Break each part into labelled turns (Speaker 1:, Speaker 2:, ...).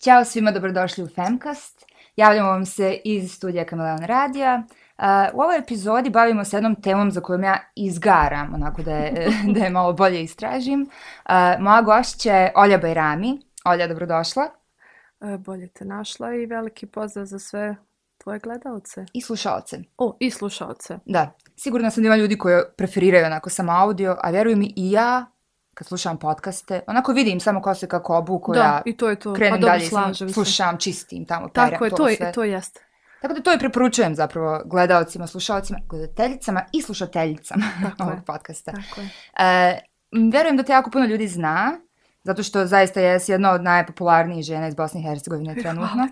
Speaker 1: Ćao svima, dobrodošli u Femcast. Javljamo vam se iz studija Kameleon Radija. Uh, u ovoj epizodi bavimo se jednom temom za kojom ja izgaram, onako da je, da je malo bolje istražim. Uh, moja gošća je Olja Bajrami. Olja, dobrodošla.
Speaker 2: E, bolje te našla i veliki pozdrav za sve tvoje gledalce.
Speaker 1: I slušalce.
Speaker 2: O, i slušalce.
Speaker 1: Da, sigurno sam da ima ljudi koji preferiraju onako samo audio, a vjeruj mi i ja kad slušam podcaste, onako vidim samo ko se kako obuku,
Speaker 2: Da,
Speaker 1: ja
Speaker 2: i to je to.
Speaker 1: krenem
Speaker 2: pa dobro,
Speaker 1: dalje,
Speaker 2: slažem se.
Speaker 1: slušam, čistim tamo, perem,
Speaker 2: Tako je,
Speaker 1: to,
Speaker 2: to,
Speaker 1: sve.
Speaker 2: je, to jeste.
Speaker 1: Tako da to i preporučujem zapravo gledalcima, slušalcima, gledateljicama i slušateljicama
Speaker 2: Tako
Speaker 1: ovog
Speaker 2: je.
Speaker 1: podcasta.
Speaker 2: Tako je.
Speaker 1: E, m, vjerujem da te jako puno ljudi zna, zato što zaista jesi jedna od najpopularnijih žena iz Bosne i Hercegovine trenutno.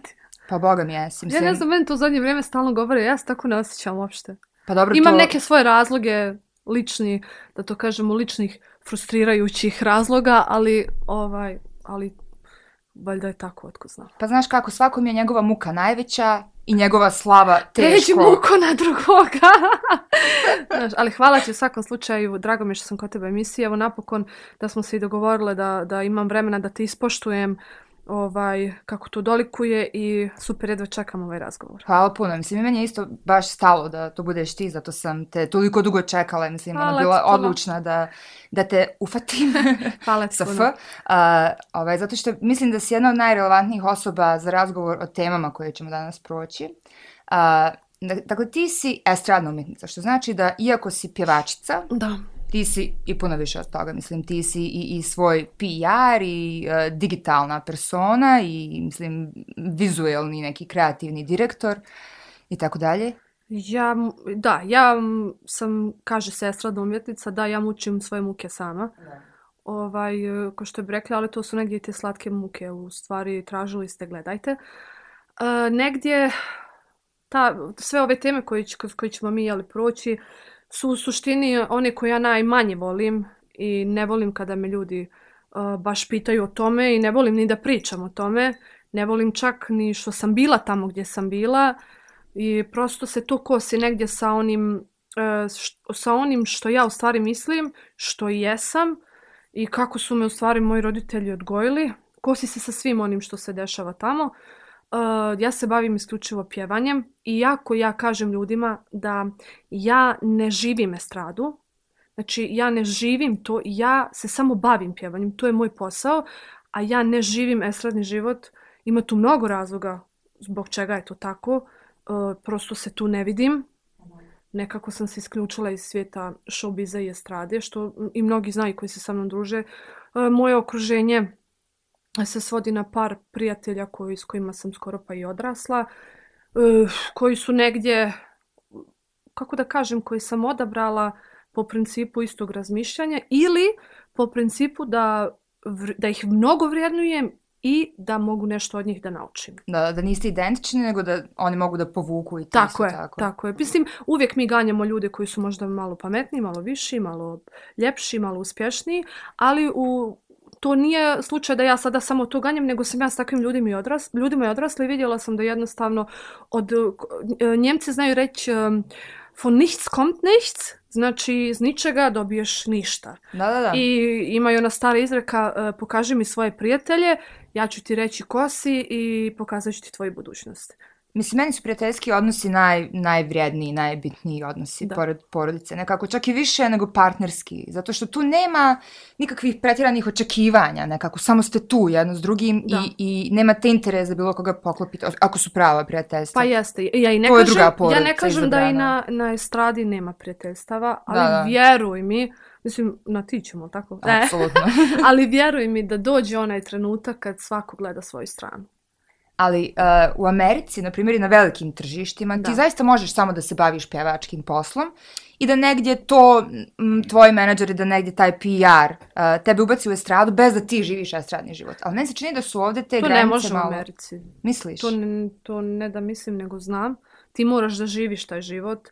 Speaker 1: Pa boga mi jesi.
Speaker 2: Ja
Speaker 1: Mislim,
Speaker 2: ne znam, meni to u zadnje vrijeme stalno govore, ja se tako ne osjećam uopšte.
Speaker 1: pa dobro,
Speaker 2: Imam
Speaker 1: to...
Speaker 2: neke svoje razloge, lični, da to kažemo, ličnih frustrirajućih razloga, ali, ovaj, ali, valjda je tako, otko znam.
Speaker 1: Pa znaš kako, svakom je njegova muka najveća i njegova slava
Speaker 2: Pređi
Speaker 1: teško.
Speaker 2: muku na drugoga. Znaš, ali hvala ti u svakom slučaju, drago mi je što sam kod tebe emisije, evo napokon da smo se i dogovorile da, da imam vremena da te ispoštujem ovaj, kako to dolikuje i super jedva čekam ovaj razgovor.
Speaker 1: Hvala puno. Mislim, i meni je isto baš stalo da to budeš ti, zato sam te toliko dugo čekala. Mislim, ona
Speaker 2: Hvala
Speaker 1: bila
Speaker 2: ti puno.
Speaker 1: odlučna da, da te ufatim
Speaker 2: Hvala
Speaker 1: sa F.
Speaker 2: puno.
Speaker 1: A, ovaj, zato što mislim da si jedna od najrelevantnijih osoba za razgovor o temama koje ćemo danas proći. Da- dakle, ti si estradna umjetnica, što znači da iako si pjevačica,
Speaker 2: Da,
Speaker 1: ti si i puno više od toga. Mislim, ti si i, i svoj PR i e, digitalna persona i, mislim, vizuelni neki kreativni direktor i tako dalje.
Speaker 2: ja, da, ja sam, kaže se, estradna umjetnica, da, ja mučim svoje muke sama. Ovaj, e, ko što bi rekla, ali to su negdje te slatke muke, u stvari tražili ste, gledajte. E, negdje, ta, sve ove teme koje, koje ćemo mi jeli proći, su u suštini one koje ja najmanje volim i ne volim kada me ljudi uh, baš pitaju o tome i ne volim ni da pričam o tome. Ne volim čak ni što sam bila tamo gdje sam bila i prosto se to kosi negdje sa onim, uh, št- sa onim što ja u stvari mislim, što i jesam i kako su me u stvari moji roditelji odgojili. Kosi se sa svim onim što se dešava tamo. Uh, Eh, ja se bavim isključivo pjevanjem i jako ja kažem ljudima da ja ne živim estradu, znači ja ne živim to, ja se samo bavim pjevanjem, to je moj posao, a ja ne živim estradni život. Ima tu mnogo razloga zbog čega je to tako, uh, prosto se tu ne vidim. Nekako sam se isključila iz svijeta showbiza i estrade, što i mnogi znaju koji se sa mnom druže. Uh, moje okruženje se svodi na par prijatelja koji, s kojima sam skoro pa i odrasla, uh, koji su negdje, kako da kažem, koji sam odabrala po principu istog razmišljanja ili po principu da, da ih mnogo vrijednujem i da mogu nešto od njih da naučim.
Speaker 1: Da, da niste identični, nego da oni mogu da povuku i
Speaker 2: Tako je,
Speaker 1: tako.
Speaker 2: tako je. Mislim, uvijek mi ganjamo ljude koji su možda malo pametniji, malo viši, malo ljepši, malo uspješniji, ali u to nije slučaj da ja sada samo to ganjam, nego sam ja s takvim ljudima i, odras, ljudima i odrasla i vidjela sam da jednostavno od, e, Njemci znaju reći um, von nichts kommt nichts, znači iz ničega dobiješ ništa.
Speaker 1: Da, da, da.
Speaker 2: I imaju ona stara izreka, e, pokaži mi svoje prijatelje, ja ću ti reći ko si i pokazat ću ti tvoju budućnost.
Speaker 1: Mislim, meni su prijateljski odnosi naj, najvrijedniji, najbitniji odnosi,
Speaker 2: Da.
Speaker 1: pored porodice. Nekako čak i više nego partnerski. Zato što tu nema nikakvih pretjeranih očekivanja. Nekako samo ste tu jedno s drugim
Speaker 2: Da.
Speaker 1: i, i nemate interes da bilo koga poklopite, ako su prava prijateljstva.
Speaker 2: Pa jeste. Ja i ne
Speaker 1: To
Speaker 2: kažem,
Speaker 1: druga
Speaker 2: ja
Speaker 1: porodica
Speaker 2: ne kažem da i
Speaker 1: izabrana.
Speaker 2: na, na estradi nema prijateljstava, ali
Speaker 1: Da, da.
Speaker 2: vjeruj mi, mislim, na ti ćemo, tako?
Speaker 1: Apsolutno.
Speaker 2: ali vjeruj mi da dođe onaj trenutak kad svako gleda svoju stranu.
Speaker 1: Ali uh, u Americi, na primjer, i na velikim tržištima,
Speaker 2: Da.
Speaker 1: ti zaista možeš samo da se baviš pjevačkim poslom i da negdje to, m, tvoji menadžeri, da negdje taj PR uh, tebe ubaci u estradu bez da ti živiš estradni život. Ali meni se čini da su ovdje te
Speaker 2: To
Speaker 1: granice
Speaker 2: ne može u
Speaker 1: malo...
Speaker 2: Americi.
Speaker 1: Misliš?
Speaker 2: To ne, to ne da mislim, nego znam. Ti moraš da živiš taj život.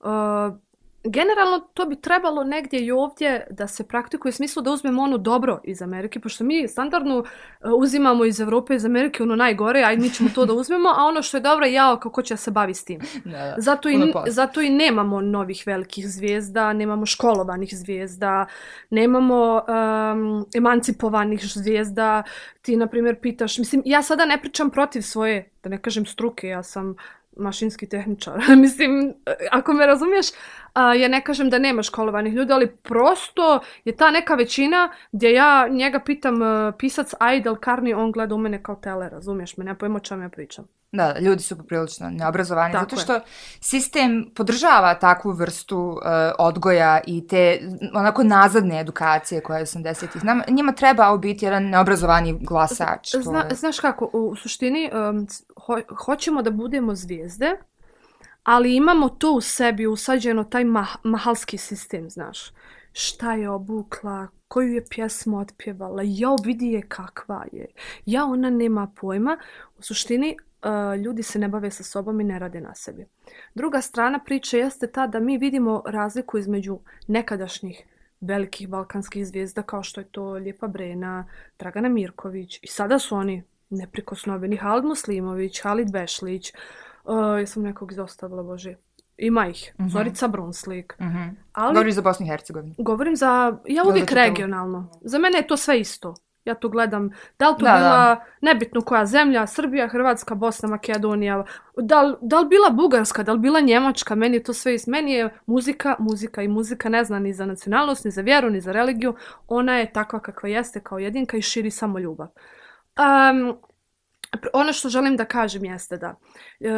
Speaker 2: Uh, generalno to bi trebalo negdje i ovdje da se praktikuje u smislu da uzmemo ono dobro iz Amerike, pošto mi standardno uh, uzimamo iz Evrope iz Amerike ono najgore, aj mi ćemo to da uzmemo, a ono što je dobro, jao kako će se bavi s tim.
Speaker 1: Da, da.
Speaker 2: Zato i, zato i nemamo novih velikih zvijezda, nemamo školovanih zvijezda, nemamo um, emancipovanih zvijezda. Ti, na primjer, pitaš, mislim, ja sada ne pričam protiv svoje, da ne kažem struke, ja sam mašinski tehničar. mislim, ako me razumiješ, a, ja ne kažem da nema školovanih ljudi, ali prosto je ta neka većina gdje ja njega pitam, uh, pisac Aidel Karni, on gleda u mene kao tele, razumiješ me, ne pojmo o čem ja pričam.
Speaker 1: Da, ljudi su poprilično neobrazovani,
Speaker 2: Tako
Speaker 1: zato
Speaker 2: je.
Speaker 1: što sistem podržava takvu vrstu uh, odgoja i te onako nazadne edukacije koje je 80-ih. Nam, njima treba biti jedan neobrazovani glasač.
Speaker 2: Zna,
Speaker 1: je-
Speaker 2: znaš kako, u suštini um, ho, hoćemo da budemo zvijezde, ali imamo to u sebi usađeno taj mah, mahalski sistem, znaš. Šta je obukla, koju je pjesmu otpjevala, jao vidi je kakva je, ja ona nema pojma. U suštini uh, ljudi se ne bave sa sobom i ne rade na sebi. Druga strana priče jeste ta da mi vidimo razliku između nekadašnjih velikih balkanskih zvijezda kao što je to Lijepa Brena, Dragana Mirković i sada su oni neprikosnoveni. Halid Muslimović, Halid Bešlić, uh, jesam nekog izostavila, Bože, ima ih,
Speaker 1: Mhm.
Speaker 2: Zorica Brunslik.
Speaker 1: Mhm.
Speaker 2: Ali
Speaker 1: Govoriš za Bosnu i Hercegovinu.
Speaker 2: govorim za, ja
Speaker 1: za
Speaker 2: uvijek
Speaker 1: čitavu.
Speaker 2: regionalno. Za mene je to sve isto. Ja to gledam, da li to
Speaker 1: Da, da.
Speaker 2: bila, nebitno koja zemlja, Srbija, Hrvatska, Bosna, Makedonija, da li, da li bila Bugarska, da li bila Njemačka, meni je to sve isto. Meni je muzika, muzika i muzika ne zna ni za nacionalnost, ni za vjeru, ni za religiju. Ona je takva kakva jeste kao jedinka i širi samo ljubav. Um, ono što želim da kažem jeste da e,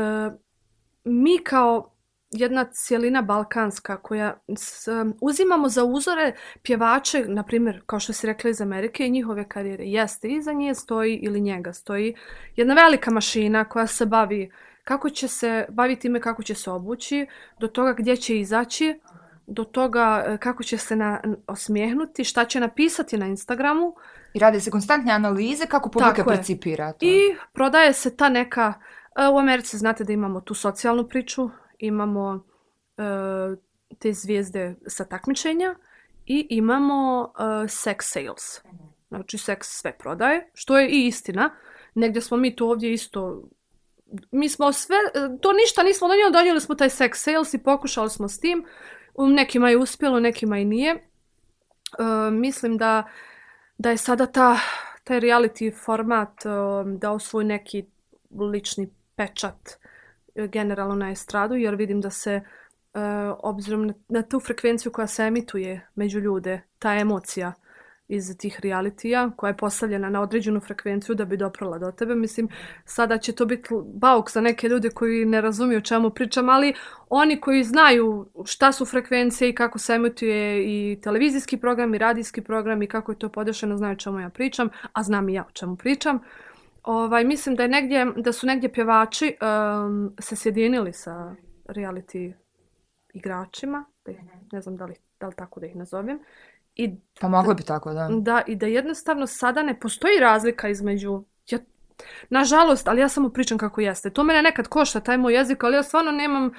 Speaker 2: mi kao jedna cijelina balkanska koja s, uzimamo za uzore pjevače, na primjer, kao što si rekla iz Amerike i njihove karijere, jeste, iza nje stoji ili njega stoji jedna velika mašina koja se bavi kako će se baviti time kako će se obući, do toga gdje će izaći, do toga e, kako će se na, osmijehnuti, šta će napisati na Instagramu
Speaker 1: I radi se konstantne analize kako publika percipira to.
Speaker 2: I prodaje se ta neka, e, u Americi znate da imamo tu socijalnu priču, imamo e, te zvijezde sa takmičenja i imamo e, sex sales. Znači seks sve prodaje, što je i istina. Negdje smo mi tu ovdje isto mi smo sve, to ništa nismo donijeli, donijeli smo taj sex sales i pokušali smo s tim. Nekima je uspjelo, nekima i nije. E, mislim da da je sada ta, taj reality format um, dao svoj neki lični pečat e, generalno na estradu, jer vidim da se, uh, obzirom na, na tu frekvenciju koja se emituje među ljude, ta emocija iz tih realitija koja je postavljena na određenu frekvenciju da bi doprala do tebe. Mislim, sada će to biti bauk za neke ljude koji ne razumiju o čemu pričam, ali oni koji znaju šta su frekvencije i kako se emituje i televizijski program i radijski program i kako je to podešeno, znaju o čemu ja pričam, a znam i ja o čemu pričam. Ovaj, mislim da, je negdje, da su negdje pjevači um, se sjedinili sa reality igračima, da ih, ne znam da li, da li tako da ih nazovem, i
Speaker 1: Pa moglo bi tako, da.
Speaker 2: da, i da jednostavno sada ne postoji razlika između ja, Nažalost, ali ja samo pričam kako jeste. To mene nekad košta, taj moj jezik, ali ja stvarno nemam,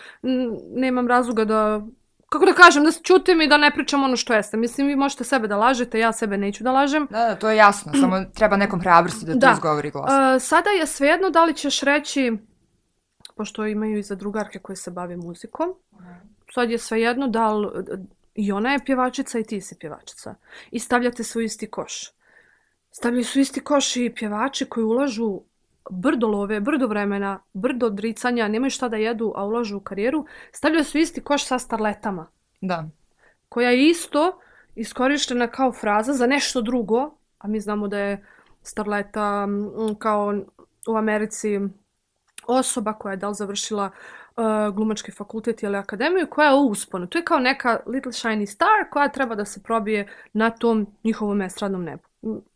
Speaker 2: nemam razloga da, kako da kažem, da se čutim i da ne pričam ono što jeste. Mislim, vi možete sebe da lažete, ja sebe neću da lažem.
Speaker 1: Da, da, to je jasno, samo treba nekom hrabrosti da to izgovori glas.
Speaker 2: Uh, sada je svejedno da li ćeš reći, pošto imaju i za drugarke koje se bave muzikom, sad je svejedno da li, i ona je pjevačica i ti si pjevačica. I stavljate se u isti koš. Stavljaju su isti koš i pjevači koji ulažu brdo love, brdo vremena, brdo odricanja, nemaju šta da jedu, a ulažu u karijeru, stavljaju su isti koš sa starletama
Speaker 1: Da.
Speaker 2: koja je isto iskorištena kao fraza za nešto drugo, a mi znamo da je starleta mm, kao u Americi osoba koja je da li završila uh, glumački fakultet ili akademiju, koja je u usponu. To je kao neka little shiny star koja treba da se probije na tom njihovom estradnom nebu.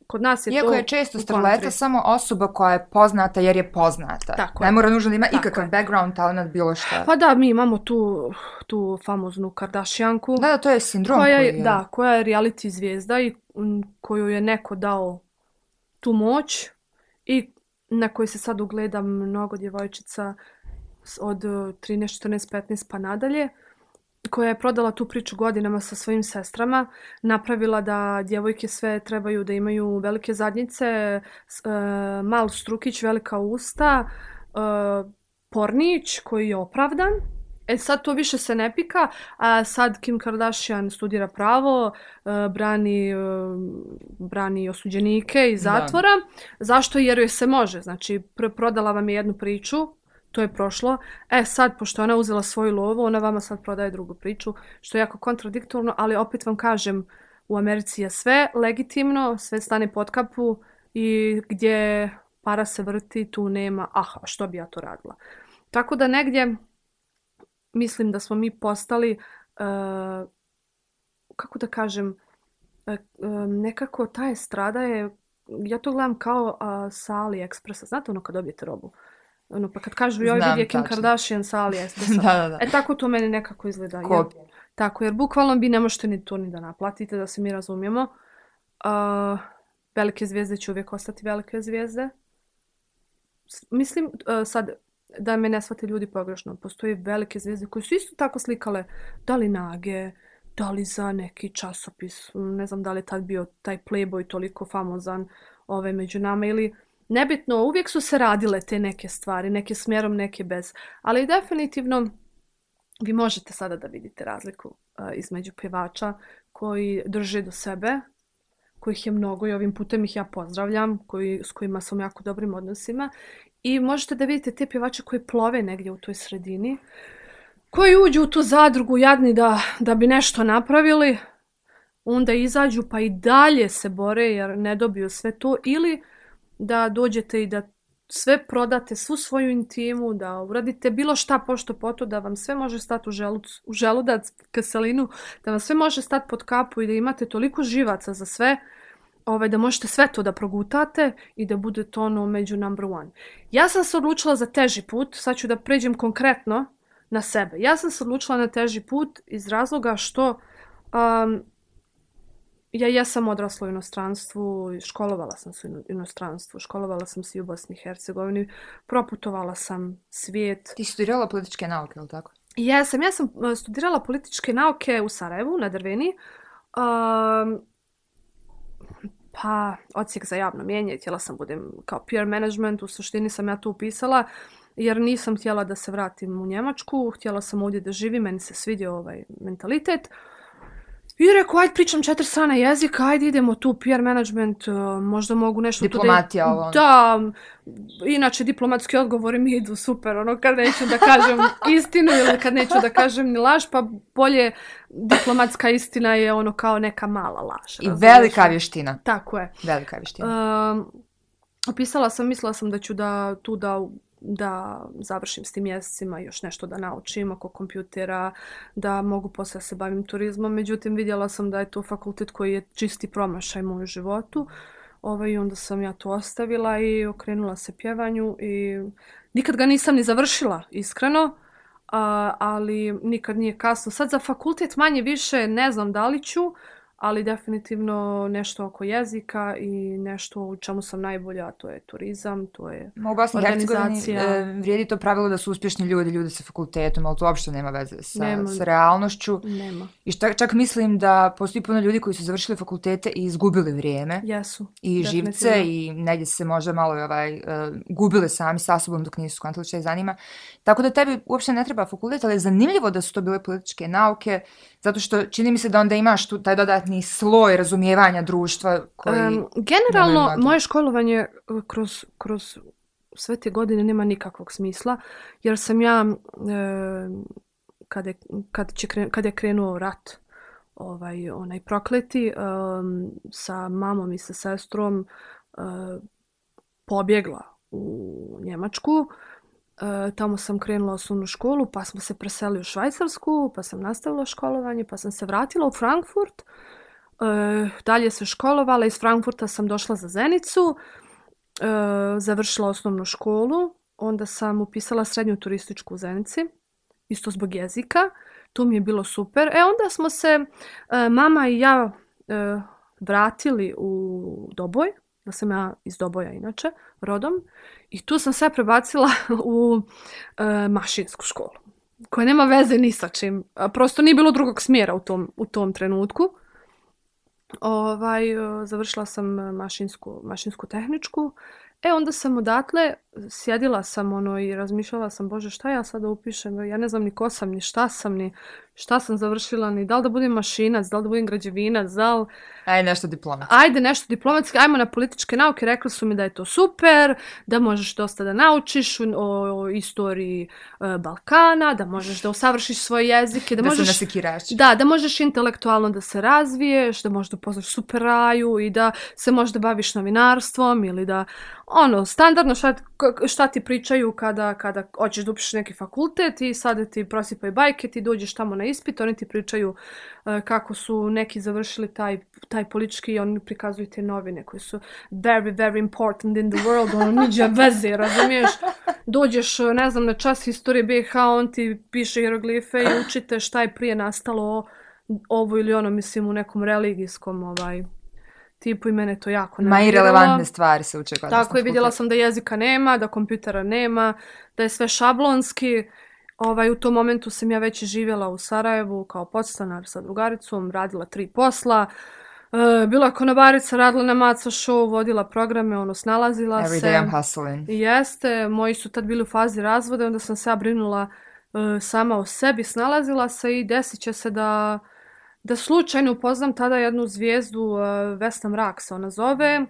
Speaker 2: Kod nas je
Speaker 1: Iako
Speaker 2: to
Speaker 1: je često starleta samo osoba koja je poznata jer je poznata.
Speaker 2: Tako
Speaker 1: ne
Speaker 2: je.
Speaker 1: mora nužno da ima
Speaker 2: Tako
Speaker 1: ikakav
Speaker 2: je.
Speaker 1: background, talent, bilo šta.
Speaker 2: Pa da, mi imamo tu, tu famoznu Kardashianku.
Speaker 1: Da, da, to je sindrom
Speaker 2: koja
Speaker 1: koji
Speaker 2: je,
Speaker 1: je...
Speaker 2: da, koja je reality zvijezda i koju je neko dao tu moć i na koji se sad ugleda mnogo djevojčica s- od eh, 13, 14, 15 pa nadalje koja je prodala tu priču godinama sa svojim sestrama, napravila da djevojke sve trebaju da imaju velike zadnjice, e, mal strukić, velika usta, e, pornić koji je opravdan. E sad to više se ne pika, a sad Kim Kardashian studira pravo, e, brani, brani osuđenike iz
Speaker 1: Da.
Speaker 2: zatvora. Zašto? Jer joj se može. Znači, pr- prodala vam je jednu priču, to je prošlo. E sad, pošto ona uzela svoju lovu, ona vama sad prodaje drugu priču, što je jako kontradiktorno, ali opet vam kažem, u Americi je sve legitimno, sve stane pod kapu i gdje para se vrti, tu nema, aha, što bi ja to radila. Tako da negdje mislim da smo mi postali, uh, kako da kažem, e, e, nekako ta estrada je, ja to gledam kao uh, sa AliExpressa. Znate ono kad dobijete robu? Ono, pa kad kažu joj vidi je Kim
Speaker 1: tačno.
Speaker 2: Kardashian sa AliExpressa.
Speaker 1: da, da, da.
Speaker 2: E tako to meni nekako izgleda. Jer,
Speaker 1: Kopija.
Speaker 2: tako, jer bukvalno vi ne možete ni to ni da naplatite, da se mi razumijemo. Uh, velike zvijezde će uvijek ostati velike zvijezde. S- Mislim, uh, sad, da me ne shvate ljudi pogrešno, postoje velike zvijezde koje su isto tako slikale da li nage, da li za neki časopis, ne znam da li je tad bio taj Playboy toliko famozan ove, među nama ili nebitno, uvijek su se radile te neke stvari, neke smjerom, neke bez. Ali definitivno vi možete sada da vidite razliku uh, između pjevača koji drže do sebe, kojih je mnogo i ovim putem ih ja pozdravljam, koji, s kojima sam jako dobrim odnosima. I možete da vidite te pjevače koji plove negdje u toj sredini, koji uđu u tu zadrugu jadni da, da bi nešto napravili, onda izađu pa i dalje se bore jer ne dobiju sve to ili da dođete i da sve prodate, svu svoju intimu, da uradite bilo šta pošto poto, da vam sve može stati u, želuc, u želudac, kaselinu, da vam sve može stati pod kapu i da imate toliko živaca za sve, ovaj, da možete sve to da progutate i da budete ono među number one. Ja sam se odlučila za teži put, sad ću da pređem konkretno na sebe. Ja sam se odlučila na teži put iz razloga što um, ja jesam odrasla u inostranstvu, školovala sam se u ino- inostranstvu, školovala sam se i u Bosni i Hercegovini, proputovala sam svijet.
Speaker 1: Ti studirala političke nauke, ili tako?
Speaker 2: Ja sam uh, studirala političke nauke u Sarajevu, na Drveni. Um, pa, odsjek za javno mijenje, htjela sam budem kao peer management, u suštini sam ja to upisala, jer nisam htjela da se vratim u Njemačku, htjela sam ovdje da živim, meni se svidio ovaj mentalitet. I rekao, ajde pričam četiri strane jezika, ajde idemo tu PR management, uh, možda mogu nešto
Speaker 1: Diplomatija, ovo, ono.
Speaker 2: Da, inače diplomatski odgovori mi idu super, ono kad neću da kažem istinu ili kad neću da kažem ni laž, pa bolje diplomatska istina je ono kao neka mala laž.
Speaker 1: I
Speaker 2: razumiješ?
Speaker 1: velika vještina.
Speaker 2: Tako je.
Speaker 1: Velika vještina.
Speaker 2: Um, opisala sam, mislila sam da ću da tu da da završim s tim mjesecima još nešto da naučim oko kompjutera, da mogu posle se bavim turizmom. Međutim, vidjela sam da je to fakultet koji je čisti promašaj moju životu. Ovaj, onda sam ja to ostavila i okrenula se pjevanju i nikad ga nisam ni završila, iskreno. A, ali nikad nije kasno. Sad za fakultet manje više ne znam da li ću, ali definitivno nešto oko jezika i nešto u čemu sam najbolja, to je turizam, to je
Speaker 1: Ma u Bosni
Speaker 2: organizacija.
Speaker 1: e, vrijedi to pravilo da su uspješni ljudi, ljudi sa fakultetom, ali to uopšte nema veze sa,
Speaker 2: Nema.
Speaker 1: sa realnošću.
Speaker 2: nema.
Speaker 1: I šta, čak mislim da postoji puno ljudi koji su završili fakultete i izgubili vrijeme
Speaker 2: Jesu.
Speaker 1: i živce
Speaker 2: definitivno.
Speaker 1: i negdje se možda malo ovaj, uh, gubili sami sa sobom dok nisu skontali šta ih zanima. Tako da tebi uopšte ne treba fakultet, ali je zanimljivo da su to bile političke nauke, zato što čini mi se da onda imaš tu taj dodatni sloj razumijevanja društva koji...
Speaker 2: Um, generalno, moje školovanje uh, kroz, kroz sve te godine nema nikakvog smisla, jer sam ja, e, kad, je, kad, će kren, kad je krenuo rat, ovaj, onaj prokleti, um, sa mamom i sa sestrom uh, pobjegla u Njemačku. E, tamo sam krenula osnovnu školu, pa smo se preselili u Švajcarsku, pa sam nastavila školovanje, pa sam se vratila u Frankfurt. E, dalje se školovala, iz Frankfurta sam došla za Zenicu, e, završila osnovnu školu, onda sam upisala srednju turističku u Zenici, isto zbog jezika. Tu mi je bilo super. E onda smo se e, mama i ja e, vratili u Doboj, da sam ja iz Doboja inače, rodom, i tu sam sve prebacila u e, mašinsku školu. koja nema veze ni sa čim. Prosto nije bilo drugog smjera u tom, u tom trenutku. Ovaj, e, završila sam e, mašinsku, mašinsku tehničku. E, onda sam odatle, sjedila sam ono i razmišljala sam, bože, šta ja sada upišem? Ja ne znam ni ko sam, ni šta sam, ni šta sam završila, ni da li da budem mašinac, da li da budem građevinac, da li...
Speaker 1: Aj, nešto diplomat.
Speaker 2: Ajde nešto diplomatski, ajmo na političke nauke, rekli su mi da je to super, da možeš dosta da naučiš o, o istoriji e, Balkana, da možeš da usavršiš svoje jezike, da,
Speaker 1: Da, se
Speaker 2: možeš...
Speaker 1: nasekiraš.
Speaker 2: Da, da možeš intelektualno da se razviješ, da možeš da upoznaš super raju i da se možda baviš novinarstvom ili da, ono, standardno šta, šta ti pričaju kada, kada hoćeš da upišeš neki fakultet i sada ti prosipaju bajke, ti dođeš tamo na ispit, oni ti pričaju e, kako su neki završili taj, taj politički i oni prikazuju te novine koji su very, very important in the world, ono, niđe veze, razumiješ? Dođeš, e, ne znam, na čas historije BiH, on ti piše hieroglife i učite šta je prije nastalo ovo ili ono, mislim, u nekom religijskom ovaj, tipu i mene to jako
Speaker 1: Ma i relevantne stvari se uče kod
Speaker 2: Tako
Speaker 1: na
Speaker 2: je, vidjela sam da jezika nema, da kompjutera nema, da je sve šablonski. Ovaj, u tom momentu sam ja već živjela u Sarajevu kao podstanar sa drugaricom, radila tri posla. E, bila konobarica, radila na maca show, vodila programe, ono, snalazila
Speaker 1: Every
Speaker 2: se.
Speaker 1: day I'm hustling.
Speaker 2: Jeste, moji su tad bili u fazi razvoda, onda sam se ja brinula e, sama o sebi, snalazila se i desit će se da, da slučajno upoznam tada jednu zvijezdu, e, Vesna Mrak se ona zove,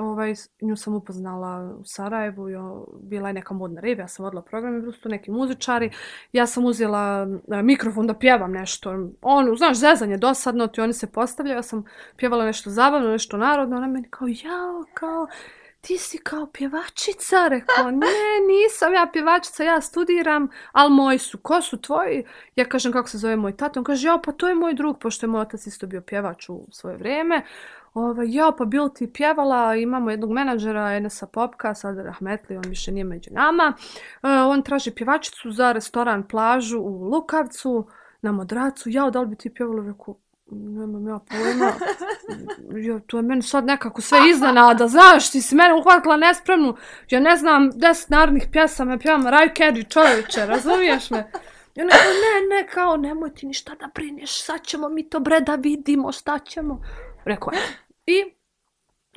Speaker 2: ovaj, nju sam upoznala u Sarajevu, jo, bila je neka modna riba, ja sam vodila program, i prosto neki muzičari, ja sam uzela e, mikrofon da pjevam nešto, ono, znaš, zezanje dosadno, ti oni se postavljaju, ja sam pjevala nešto zabavno, nešto narodno, ona meni kao, jao, kao, ti si kao pjevačica, rekao, ne, nisam ja pjevačica, ja studiram, ali moji su, ko su tvoji? Ja kažem kako se zove moj tata, on kaže, ja, pa to je moj drug, pošto je moj otac isto bio pjevač u svoje vrijeme. Ovaj, ja, pa bil ti pjevala, imamo jednog menadžera, Enesa Popka, sad Rahmetli, on više nije među nama. E, on traži pjevačicu za restoran plažu u Lukavcu, na Modracu. Ja, da li bi ti pjevala? Rekao, nemam ja pojma. Ja, to je meni sad nekako sve iznenada, znaš, ti si mene uhvatila nespremnu. Ja ne znam deset narodnih pjesama, ja pjevam Raju Kerry čovječe, razumiješ me? I ona kao, ne, ne, kao, nemoj ti ništa da brineš, sad ćemo mi to bre da vidimo, šta ćemo. Rekao je. I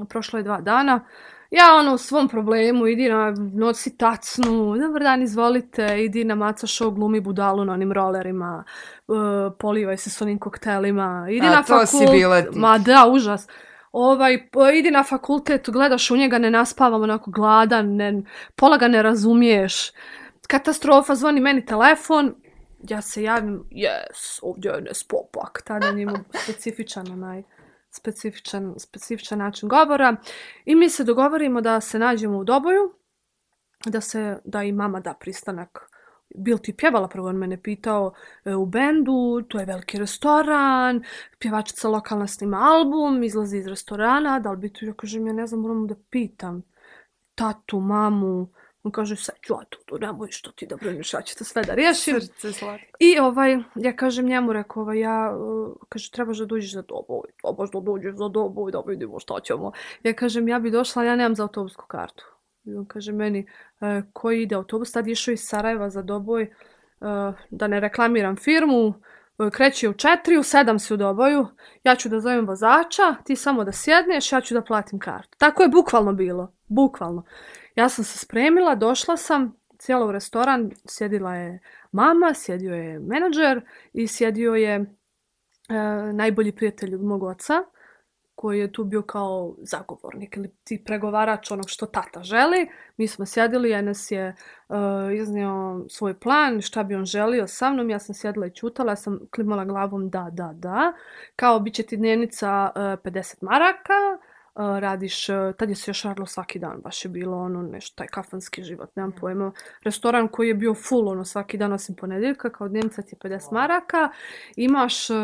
Speaker 2: prošlo je dva dana, ja ono u svom problemu, idi na nosi tacnu, dobar dan, izvolite, idi na maca show, glumi budalu na onim rolerima, uh, polivaj se s onim koktelima, idi
Speaker 1: A,
Speaker 2: na
Speaker 1: to si
Speaker 2: fakult-
Speaker 1: bila ti.
Speaker 2: Ma da, užas. Ovaj, idi na fakultet, gledaš u njega, ne naspavam onako gladan, ne, pola ga ne razumiješ. Katastrofa, zvoni meni telefon, ja se javim, yes, ovdje je Enes Popak, tada je imao specifičan onaj, specifičan, specifičan način govora. I mi se dogovorimo da se nađemo u Doboju, da se, da i mama da pristanak. Bil ti pjevala, prvo on mene pitao e, u bendu, to je veliki restoran, pjevačica lokalna snima album, izlazi iz restorana, da li bi tu, ja kažem, ja ne znam, moram da pitam tatu, mamu, on kaže, sad ću ja tu, nemoj što ti da brineš, ja ću to sve da riješim.
Speaker 1: Srce slatko.
Speaker 2: I ovaj, ja kažem njemu, rekao, ovaj, ja, uh, kaže, trebaš da dođeš za doboj, trebaš da dođeš za doboj, da vidimo šta ćemo. Ja kažem, ja bi došla, ja nemam za autobusku kartu. I on kaže meni, e, koji ide autobus, tad išao iz Sarajeva za doboj, e, da ne reklamiram firmu, e, kreće u četiri, u sedam si u doboju, ja ću da zovem vozača, ti samo da sjedneš, ja ću da platim kartu. Tako je bukvalno bilo, bukvalno. Ja sam se spremila, došla sam, cijela u restoran, sjedila je mama, sjedio je menadžer i sjedio je e, najbolji prijatelj mog oca, koji je tu bio kao zagovornik ili ti pregovarač onog što tata želi. Mi smo sjedili, Enes je uh, iznio svoj plan, šta bi on želio sa mnom, ja sam sjedila i čutala, ja sam klimala glavom da, da, da. Kao, bit će ti dnevnica e, uh, 50 maraka, radiš, uh, tad je se još radilo svaki dan, baš je bilo ono nešto, taj kafanski život, nemam pojma. Restoran koji je bio full, ono, svaki dan osim ponedjeljka, kao dnevnica ti je 50 maraka, imaš uh,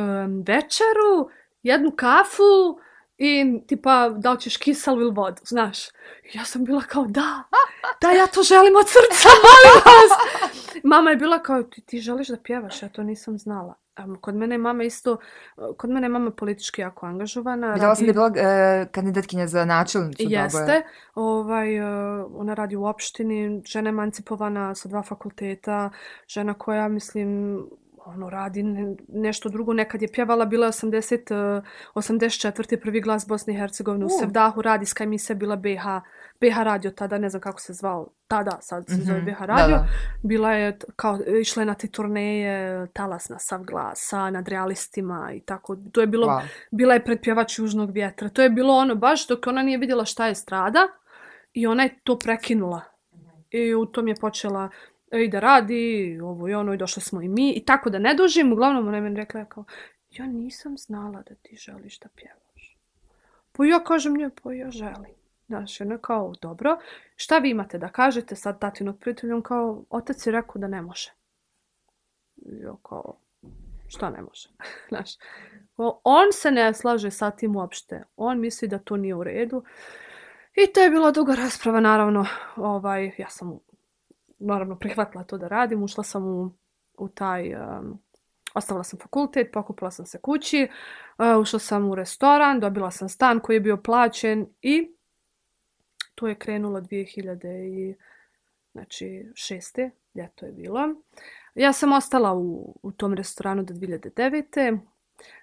Speaker 2: večeru, jednu kafu, i tipa da li ćeš kisalu ili vodu, znaš. I ja sam bila kao da, da ja to želim od srca, molim vas. mama je bila kao, ti, ti želiš da pjevaš, ja to nisam znala. Kod mene je mama isto, kod mene je mama politički jako angažovana.
Speaker 1: Vidjela sam da je bila e, kandidatkinja za načelnicu.
Speaker 2: Jeste. Ovaj, e, ona radi u opštini, žena emancipovana sa dva fakulteta, žena koja, mislim, ono radi nešto drugo. Nekad je pjevala, bila 80, 84. E, prvi glas Bosne i Hercegovine u Sevdahu, radi ska emisija bila BH, BH radio tada, ne znam kako se zvao, tada sad se zove BH mhm. radio. Da, da. Bila je kao, išla je na te turneje, talas na sav glasa, nad realistima i tako. To je bilo, wow. bila je predpjevač Južnog vjetra. To je bilo ono, baš dok ona nije vidjela šta je strada i ona je to prekinula. I u tom je počela i da radi, ovo i ono, i došli smo i mi. I tako da ne dužim, uglavnom ona je meni rekla kao, ja nisam znala da ti želiš da pjevaš. Pa ja kažem nje, pa ja želim. Znaš, ona kao, dobro, šta vi imate da kažete sad tatinog prijateljom, kao, otac je rekao da ne može. Ja kao, šta ne može? Znaš, on se ne slaže sa tim uopšte. On misli da to nije u redu. I to je bila duga rasprava, naravno. Ovaj, ja sam naravno prihvatila to da radim, ušla sam u, u taj, um, ostavila sam fakultet, pokupila sam se kući, uh, ušla sam u restoran, dobila sam stan koji je bio plaćen i to je krenulo 2000 i znači šeste, ljeto je bilo. Ja sam ostala u, u tom restoranu do 2009.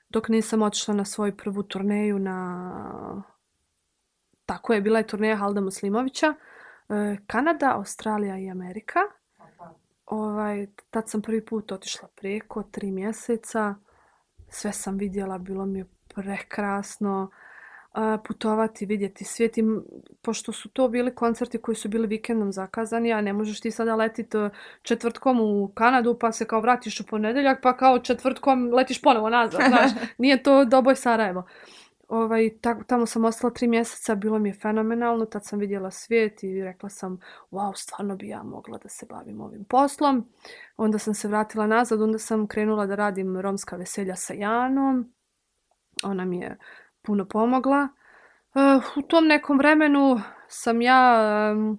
Speaker 2: Dok nisam otišla na svoju prvu turneju na... Tako je, bila je turneja Halda Muslimovića. Uh, Kanada, Australija i Amerika. Ovaj, tad sam prvi put otišla preko tri mjeseca. Sve sam vidjela, bilo mi je prekrasno uh, putovati, vidjeti svijet. I, pošto su to bili koncerti koji su bili vikendom zakazani, a ne možeš ti sada letiti e, četvrtkom u Kanadu pa se kao vratiš u ponedeljak pa kao četvrtkom letiš ponovo nazad. Znaš, nije to Doboj Sarajevo. Uh, ovaj, tamo sam ostala tri mjeseca, bilo mi je fenomenalno, tad sam vidjela svijet i rekla sam, wow, stvarno bi ja mogla da se bavim ovim poslom. Onda sam se vratila nazad, onda sam krenula da radim romska veselja sa Janom. Ona mi je puno pomogla. Uh, u tom nekom vremenu sam ja um,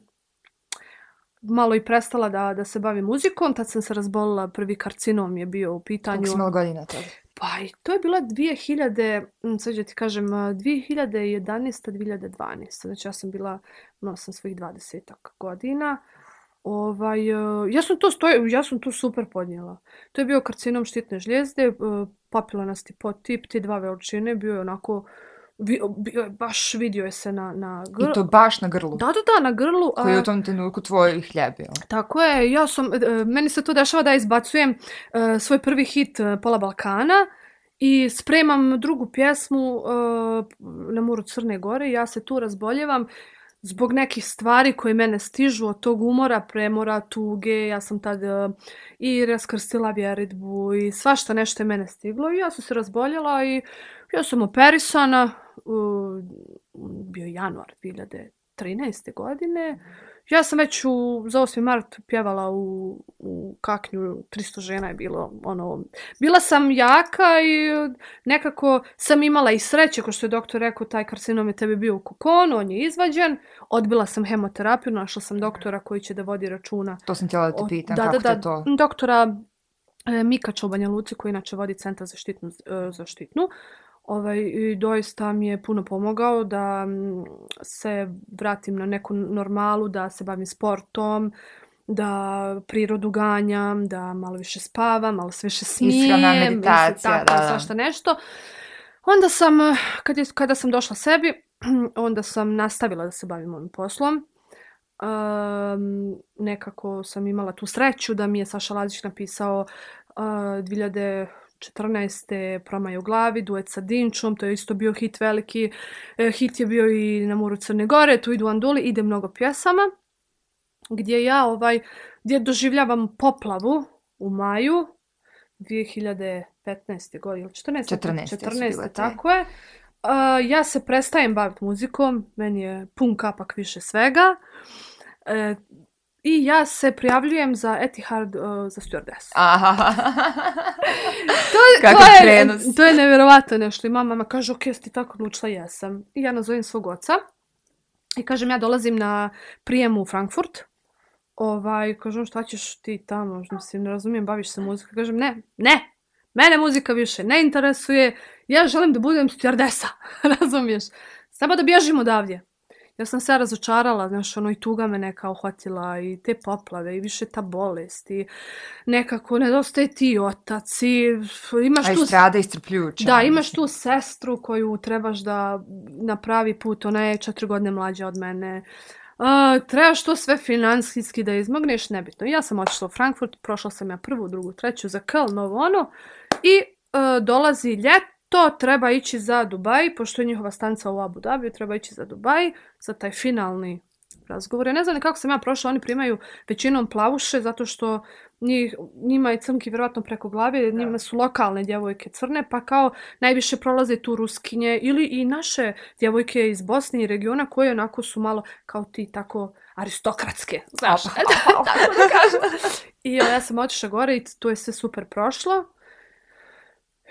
Speaker 2: malo i prestala da, da se bavim muzikom. Tad sam se razbolila, prvi karcinom je bio u pitanju.
Speaker 1: Kako si malo godina tada?
Speaker 2: Pa i to je bila 2000, sad ću ti kažem, 2011. 2012. Znači ja sam bila, no sam svojih 20 godina. Ovaj, e, ja, sam to stoj, ja sam to super podnijela. To je bio karcinom štitne žljezde, e, papilanasti potip, te dva veličine, bio je onako bio je baš vidio je se na, na
Speaker 1: grlu. I to baš na grlu?
Speaker 2: Da, da, da, na grlu.
Speaker 1: Koji je u tom trenutku tvoj hljeb, jel?
Speaker 2: Tako je, ja sam, e, meni se to dešava da izbacujem uh, svoj prvi hit Pola Balkana i spremam drugu pjesmu na Muru Crne Gore ja se tu razboljevam zbog nekih stvari koje mene stižu od tog umora, premora, tuge, ja sam tad uh, i raskrstila vjeritbu i svašta nešto je mene stiglo i ja sam se razboljela i ja sam operisana, bio januar 2013. godine. Ja sam već u, za 8. mart pjevala u, u kaknju, 300 žena je bilo, ono, bila sam jaka i nekako sam imala i sreće, ko što je doktor rekao, taj karcinom je tebi bio u kokonu, on je izvađen, odbila sam hemoterapiju, našla sam doktora koji će da vodi računa.
Speaker 1: To sam htjela da te pitam, da, kako da, da, to?
Speaker 2: Doktora e, Mikača u Banja Luci, koji inače vodi centar za štitnu, e, za štitnu. Ovaj, I doista mi je puno pomogao da mm, se vratim na neku normalu, da se bavim sportom, da prirodu ganjam, da malo više spavam, malo sve više smijem.
Speaker 1: Ishrana, meditacija,
Speaker 2: tako,
Speaker 1: da.
Speaker 2: Svašta nešto. Onda sam, kad je, kada sam došla sebi, onda sam nastavila da se bavim ovim poslom. Um, nekako sam imala tu sreću da mi je Saša Lazić napisao uh, 14. Promaj u glavi, duet sa Dinčom, to je isto bio hit veliki. E, hit je bio i na Muru Crne Gore, tu idu Anduli, ide mnogo pjesama. Gdje ja ovaj, gdje doživljavam poplavu u maju 2015. godine, 14. 14. 14. tako je. Uh, ja se prestajem baviti muzikom, meni je pun kapak više svega. Uh, I ja se prijavljujem za Etihad uh, za stewardess.
Speaker 1: Aha.
Speaker 2: to, to, je, to je nevjerovatno nešto. I mama ma kaže, ok, ti tako naučila, jesam. I ja nazovem svog oca. I kažem, ja dolazim na prijemu u Frankfurt. ovaj, kažem, šta ćeš ti tamo, mislim, ne razumijem, baviš se muzikom. Kažem, ne, ne, mene muzika više ne interesuje, ja želim da budem stjardesa, razumiješ? Samo da bježim odavdje. Ja sam se razočarala, znaš, ono i tuga me neka uhvatila i te poplave i više ta bolest i nekako nedostaje ti otac i imaš
Speaker 1: A
Speaker 2: tu...
Speaker 1: strada istrpljuča.
Speaker 2: Da, imaš tu sestru koju trebaš da napravi put, ona je četiri godine mlađa od mene. Uh, trebaš to sve finansijski da izmogneš, nebitno. Ja sam otišla u Frankfurt, prošla sam ja prvu, drugu, treću za Köln, novo ono. I uh, dolazi ljeto, treba ići za Dubaj, pošto je njihova stanca u Abu Dhabi, treba ići za Dubaj, za taj finalni razgovor. Ja ne znam ni kako sam ja prošla, oni primaju većinom plavuše, zato što njih, njima je crnki vjerovatno preko glave, da. njima su lokalne djevojke crne, pa kao najviše prolaze tu ruskinje ili i naše djevojke iz Bosne i regiona koje onako su malo kao ti tako aristokratske, znaš, tako da kažem. I ja sam otišla gore i to je sve super prošlo.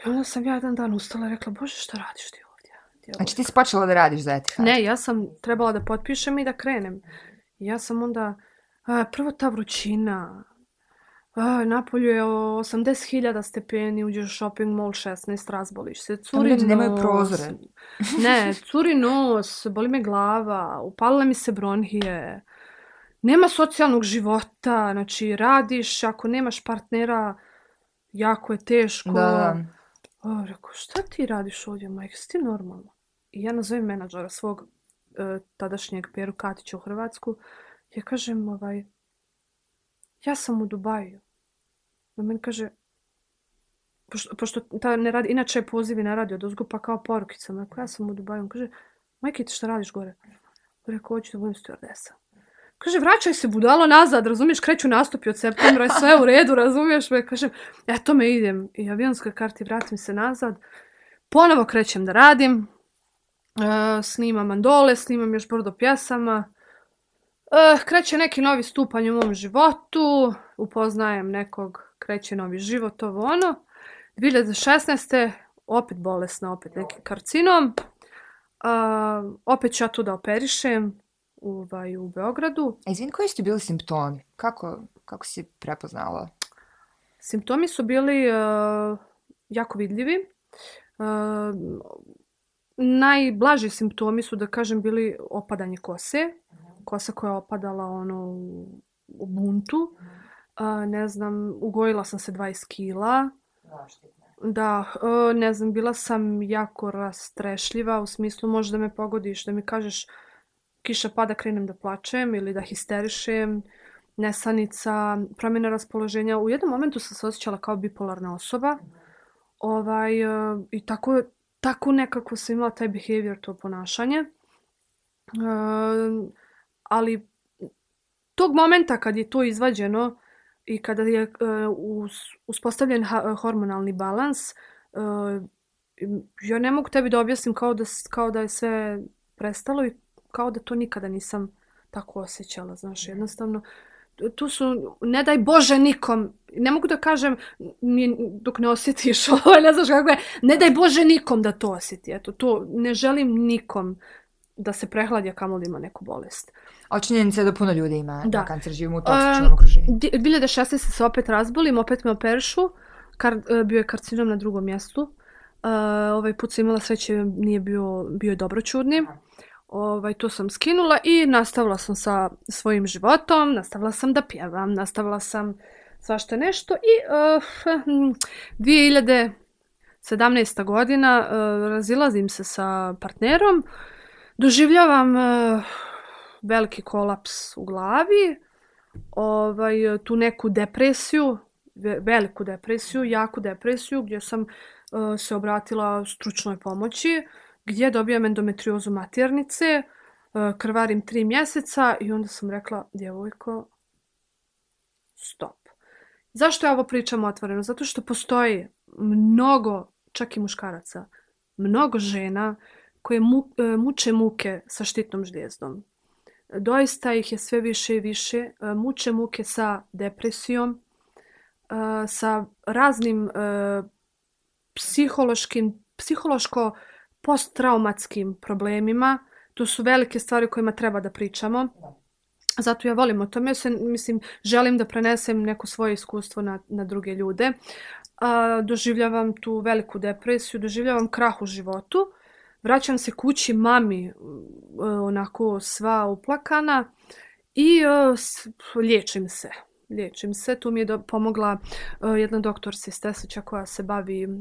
Speaker 2: I onda sam ja jedan dan ustala i rekla, bože šta radiš ti ovdje? Djevojka.
Speaker 1: Znači ti si počela da radiš za Etihad?
Speaker 2: Ne, ja sam trebala da potpišem i da krenem. Ja sam onda, a, prvo ta vrućina, a, napolju je 80.000 stepeni, uđeš u shopping mall 16, razboliš se, curi nos.
Speaker 1: nemaju prozore.
Speaker 2: ne, curi nos, boli me glava, upalile mi se bronhije. Nema socijalnog života, znači radiš, ako nemaš partnera, jako je teško.
Speaker 1: Da, da.
Speaker 2: O, rekao, šta ti radiš ovdje, majke, si ti normalno? I ja nazovem menadžera svog e, tadašnjeg Peru Katića u Hrvatsku. Ja kažem, ovaj, ja sam u Dubaju. Na meni kaže, pošto, pošto ta ne radi, inače je pozivi na radio dozgo, pa kao porukicama. Rekao, ja sam u Dubaju. On kaže, majke, ti šta radiš gore? Rekao, hoću da budem stewardesa. Kaže, vraćaj se budalo nazad, razumiješ, kreću nastupi od septembra, je sve u redu, razumiješ me? Kažem, eto me idem i avionska karti, vratim se nazad. Ponovo krećem da radim, e, snimam mandole, snimam još brdo pjesama. E, kreće neki novi stupanj u mom životu, upoznajem nekog, kreće novi život, ovo ono. 2016. opet bolesna, opet neki karcinom. E, opet ću ja tu da operišem, ovaj, u Beogradu.
Speaker 1: A izvin, koji su ti bili simptomi? Kako, kako si prepoznala?
Speaker 2: Simptomi su bili uh, jako vidljivi. Uh, najblaži simptomi su, da kažem, bili opadanje kose. Kosa koja je opadala ono, u, buntu. Uh, ne znam, ugojila sam se 20 kila. Da, uh, ne znam, bila sam jako rastrešljiva u smislu možda me pogodiš, da mi kažeš kiša pada, krenem da plačem ili da histerišem, nesanica, promjena raspoloženja. U jednom momentu sam se osjećala kao bipolarna osoba. Ovaj, e, I tako, tako nekako sam imala taj behavior, to ponašanje. Uh, ali tog momenta kad je to izvađeno i kada je e, uspostavljen hormonalni balans, e, ja ne mogu tebi da objasnim kao da, kao da je sve prestalo i kao da to nikada nisam tako osjećala, znaš, jednostavno. Tu su, ne daj Bože nikom, ne mogu da kažem dok ne osjetiš ovo, ne znaš kako je, ne daj Bože nikom da to osjeti, eto, to ne želim nikom da se prehladja kamo da ima neku bolest.
Speaker 1: A činjenica je da puno ljudi ima da. kancer, živimo u
Speaker 2: toksičnom um, okruženju. 2016. se opet razbolim, opet me operišu, kar, e, bio je karcinom na drugom mjestu. Uh, ovaj put sam imala sreće, nije bio, bio je dobročudni. Ovaj, to sam skinula i nastavila sam sa svojim životom, nastavila sam da pjevam, nastavila sam svašta nešto i eh, hm, uh, 2017. godina uh, razilazim se sa partnerom, doživljavam uh, veliki kolaps u glavi, ovaj, tu neku depresiju, veliku depresiju, jaku depresiju gdje sam uh, se obratila stručnoj pomoći, uh, gdje dobijam endometriozu maternice, e, krvarim tri mjeseca i onda sam rekla, djevojko, stop. Zašto ja ovo pričam otvoreno? Zato što postoji mnogo, čak i muškaraca, mnogo žena koje mu, e, muče muke sa štitnom žlijezdom. Doista ih je sve više i više. E, muče muke sa depresijom, sa raznim psihološkim, psihološko posttraumatskim problemima. To su velike stvari o kojima treba da pričamo. Zato ja volim o tome, se, mislim, želim da prenesem neko svoje iskustvo na, na druge ljude. A, doživljavam tu veliku depresiju, doživljavam krah u životu. Vraćam se kući mami, e, onako sva uplakana i uh, liječim se. Liječim se. Tu mi je do, pomogla uh, jedna doktor Sestesića koja se bavi uh,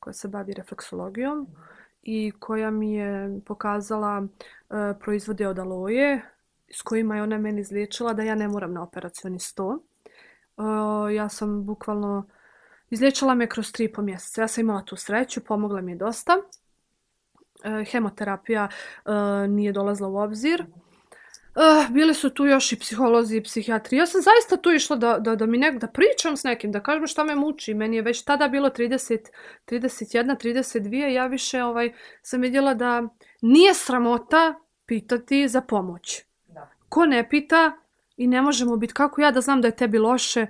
Speaker 2: koja se bavi refleksologijom i koja mi je pokazala uh, proizvode od aloje s kojima je ona meni izliječila da ja ne moram na operacioni sto. Uh, ja sam bukvalno izliječila me kroz tri po mjeseca. Ja sam imala tu sreću, pomogla mi je dosta. Uh, hemoterapija uh, nije dolazla u obzir. Uh, bili su tu još i psiholozi i psihijatri. Ja sam zaista tu išla da, da, da mi nek, da pričam s nekim, da kažem šta me muči. Meni je već tada bilo 30, 31, 32. Ja više ovaj sam vidjela da nije sramota pitati za pomoć ko ne pita i ne možemo biti kako ja da znam da je tebi loše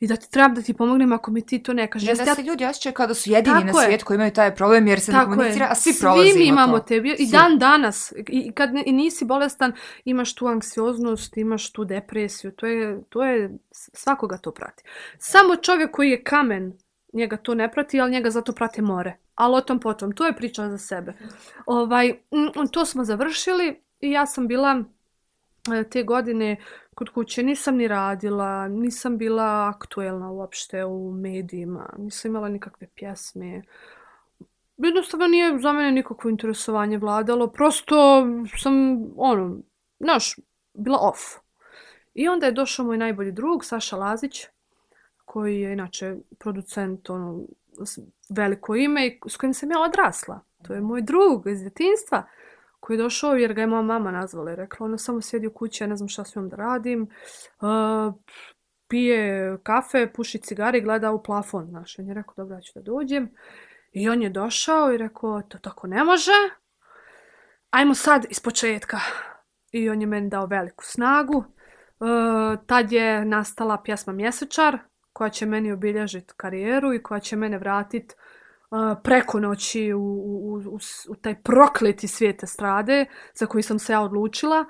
Speaker 2: i da ti trebam da ti pomognem ako mi ti to ne kažeš.
Speaker 1: Ne, da se ljudi osjećaju kao da su jedini Tako na svijet koji imaju taj problem jer se Tako ne komunicira, je. a svi prolazimo
Speaker 2: Svi mi imamo to. tebi. I dan danas, i kad ne, i nisi bolestan, imaš tu anksioznost, imaš tu depresiju. To je, to je, svakoga to prati. Samo čovjek koji je kamen, njega to ne prati, ali njega zato prati more. Ali o tom potom, to je priča za sebe. Ovaj, to smo završili i ja sam bila E, te godine kod kuće nisam ni radila, nisam bila aktuelna uopšte u medijima, nisam imala nikakve pjesme. Jednostavno nije za mene nikakvo interesovanje vladalo, prosto sam, ono, znaš, bila off. I onda je došao moj najbolji drug, Saša Lazić, koji je inače producent, ono, veliko ime i s kojim sam ja odrasla. To je moj drug iz djetinstva koji je došao jer ga je moja mama nazvala i rekla ona samo sjedi u kući, ja ne znam šta s njom da radim. Uh, pije kafe, puši cigare i gleda u plafon. Znaš, on je rekao dobro, ja ću da dođem. I on je došao i rekao to tako ne može. Ajmo sad iz početka. I on je meni dao veliku snagu. Uh, tad je nastala pjesma Mjesečar koja će meni obilježiti karijeru i koja će mene vratiti preko noći u, u, u, u taj prokleti svijet estrade za koji sam se ja odlučila.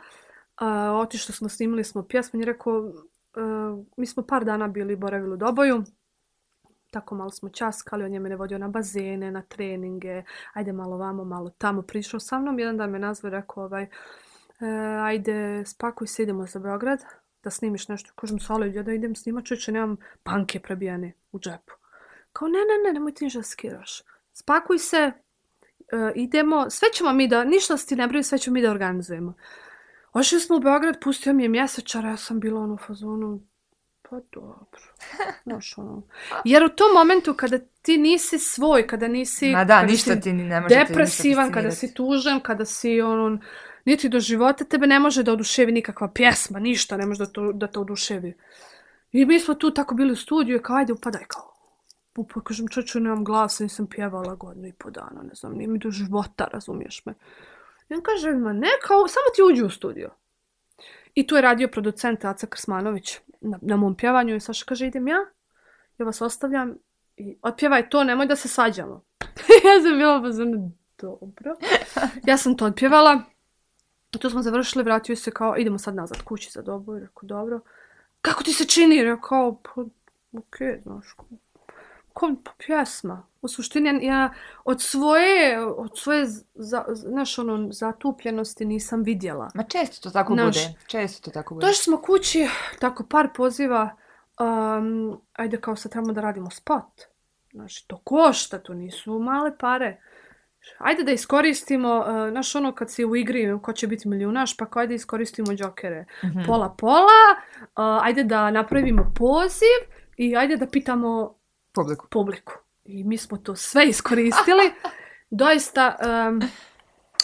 Speaker 2: Uh, otišli smo, snimili smo pjesmu i rekao, uh, mi smo par dana bili boravili u Doboju, tako malo smo časkali, on je mene vodio na bazene, na treninge, ajde malo vamo, malo tamo, prišao sa mnom, jedan dan me nazvao i rekao, ovaj, uh, ajde, spakuj se, idemo za Beograd, da snimiš nešto. Kažem, solo, ja da idem snimat, čuće, nemam banke prebijene u džepu. Kao, ne, ne, ne, nemoj ti ništa skiraš. Spakuj se, uh, idemo, sve ćemo mi da, ništa ti ne brinu, sve ćemo mi da organizujemo. Ošli smo u Beograd, pustio mi je mjesečar, ja sam bila ono u fazonu, pa dobro, znaš ono. Jer u tom momentu kada ti nisi svoj, kada nisi
Speaker 1: Ma da, ništa ti ne može
Speaker 2: depresivan, kada si tužen, kada si ono, niti do života, tebe ne može da oduševi nikakva pjesma, ništa ne može da, to, da te oduševi. I mi smo tu tako bili u studiju, kao ajde upadaj kao Pa kažem, čoču, nemam glasa, nisam pjevala godinu i po dana, ne znam, nije mi do života, razumiješ me. I on kaže, ma ne, kao, samo ti uđi u studio. I tu je radio producent Aca Krsmanović na, na mom pjevanju i Saša kaže, idem ja, ja vas ostavljam i otpjevaj to, nemoj da se svađamo. ja sam bila pa dobro. Ja sam to otpjevala. Tu smo završili, vratio se kao, idemo sad nazad kući za dobu. I rekao, dobro. Kako ti se čini? Rekao, pa, okej, okay, znaš, kom pjesma. U suštini ja od svoje, od svoje za, znaš, ono, zatupljenosti nisam vidjela.
Speaker 1: Ma često to tako naš, bude. Često to tako bude.
Speaker 2: Došli smo kući, tako par poziva, um, ajde kao sad trebamo da radimo spot. Znači, to košta, to nisu male pare. Ajde da iskoristimo, uh, znaš ono kad si u igri, ko će biti milijunaš, pa kao ajde iskoristimo džokere. Mm -hmm. Pola pola, uh, ajde da napravimo poziv i ajde da pitamo
Speaker 1: publiku.
Speaker 2: publiku. I mi smo to sve iskoristili. Doista, um,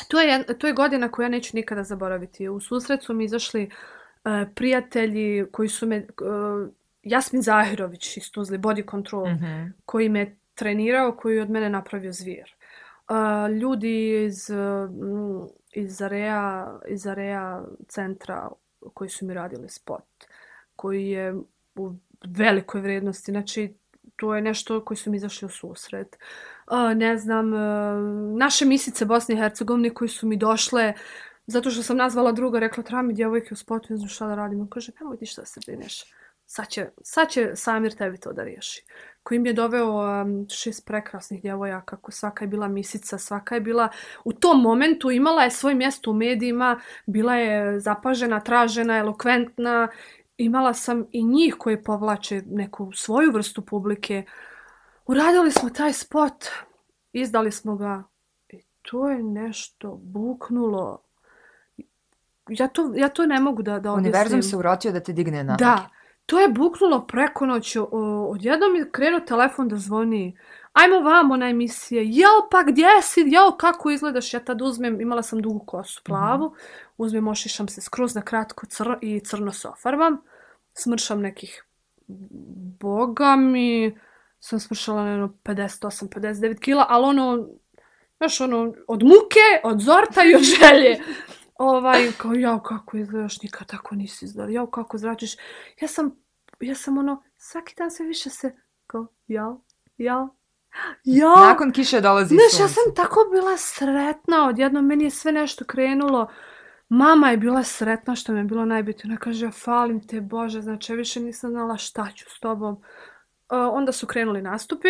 Speaker 2: to, je, to je godina koju ja neću nikada zaboraviti. U susret su mi izašli uh, prijatelji koji su me... Uh, Jasmin Zahirović iz Tuzli, Body Control, mm -hmm. koji me trenirao, koji od mene napravio zvijer. Uh, ljudi iz, uh, iz, Area, iz Area centra koji su mi radili spot, koji je u velikoj vrednosti. Znači, to je nešto koji su mi izašli u susret. Uh, ne znam, uh, naše misice Bosne i Hercegovine koji su mi došle zato što sam nazvala druga, rekla, treba mi djevojke u spotu, ne znam šta da radim. On kaže, pa nemoj ti šta se brineš. Sad će, sad će Samir tebi to da riješi. Koji mi je doveo um, šest prekrasnih djevojaka, kako svaka je bila misica, svaka je bila u tom momentu imala je svoje mjesto u medijima, bila je zapažena, tražena, elokventna. Imala sam i njih koje povlače neku svoju vrstu publike. Uradili smo taj spot, izdali smo ga i to je nešto buknulo. Ja to, ja to ne mogu da, da objasnim.
Speaker 1: Univerzum se urotio da te digne na
Speaker 2: Da, to je buknulo preko noći. O, Odjednom je krenuo telefon da zvoni. Ajmo vamo na emisije. Jel pa gdje si? Jel kako izgledaš? Ja tad uzmem, imala sam dugu kosu plavu. Mm -hmm. Uzmem, ošišam se skroz na kratko cr i crno se. Smršam nekih boga mi sam smršala na jedno 58-59 kila, ali ono, znaš, ono, od muke, od zorta i od želje. ovaj, kao, jao, kako izgledaš, nikad tako nisi izgledala, jao, kako zračiš. Ja sam, ja sam ono, svaki dan sve više se, kao, jao, jao, jao.
Speaker 1: Nakon kiše dolazi
Speaker 2: Znaš,
Speaker 1: sunce.
Speaker 2: ja sam tako bila sretna, odjedno meni je sve nešto krenulo. Mama je bila sretna što mi je bilo najbitno. Ona kaže, falim te Bože, znači ja više nisam znala šta ću s tobom. Uh, onda su krenuli nastupi.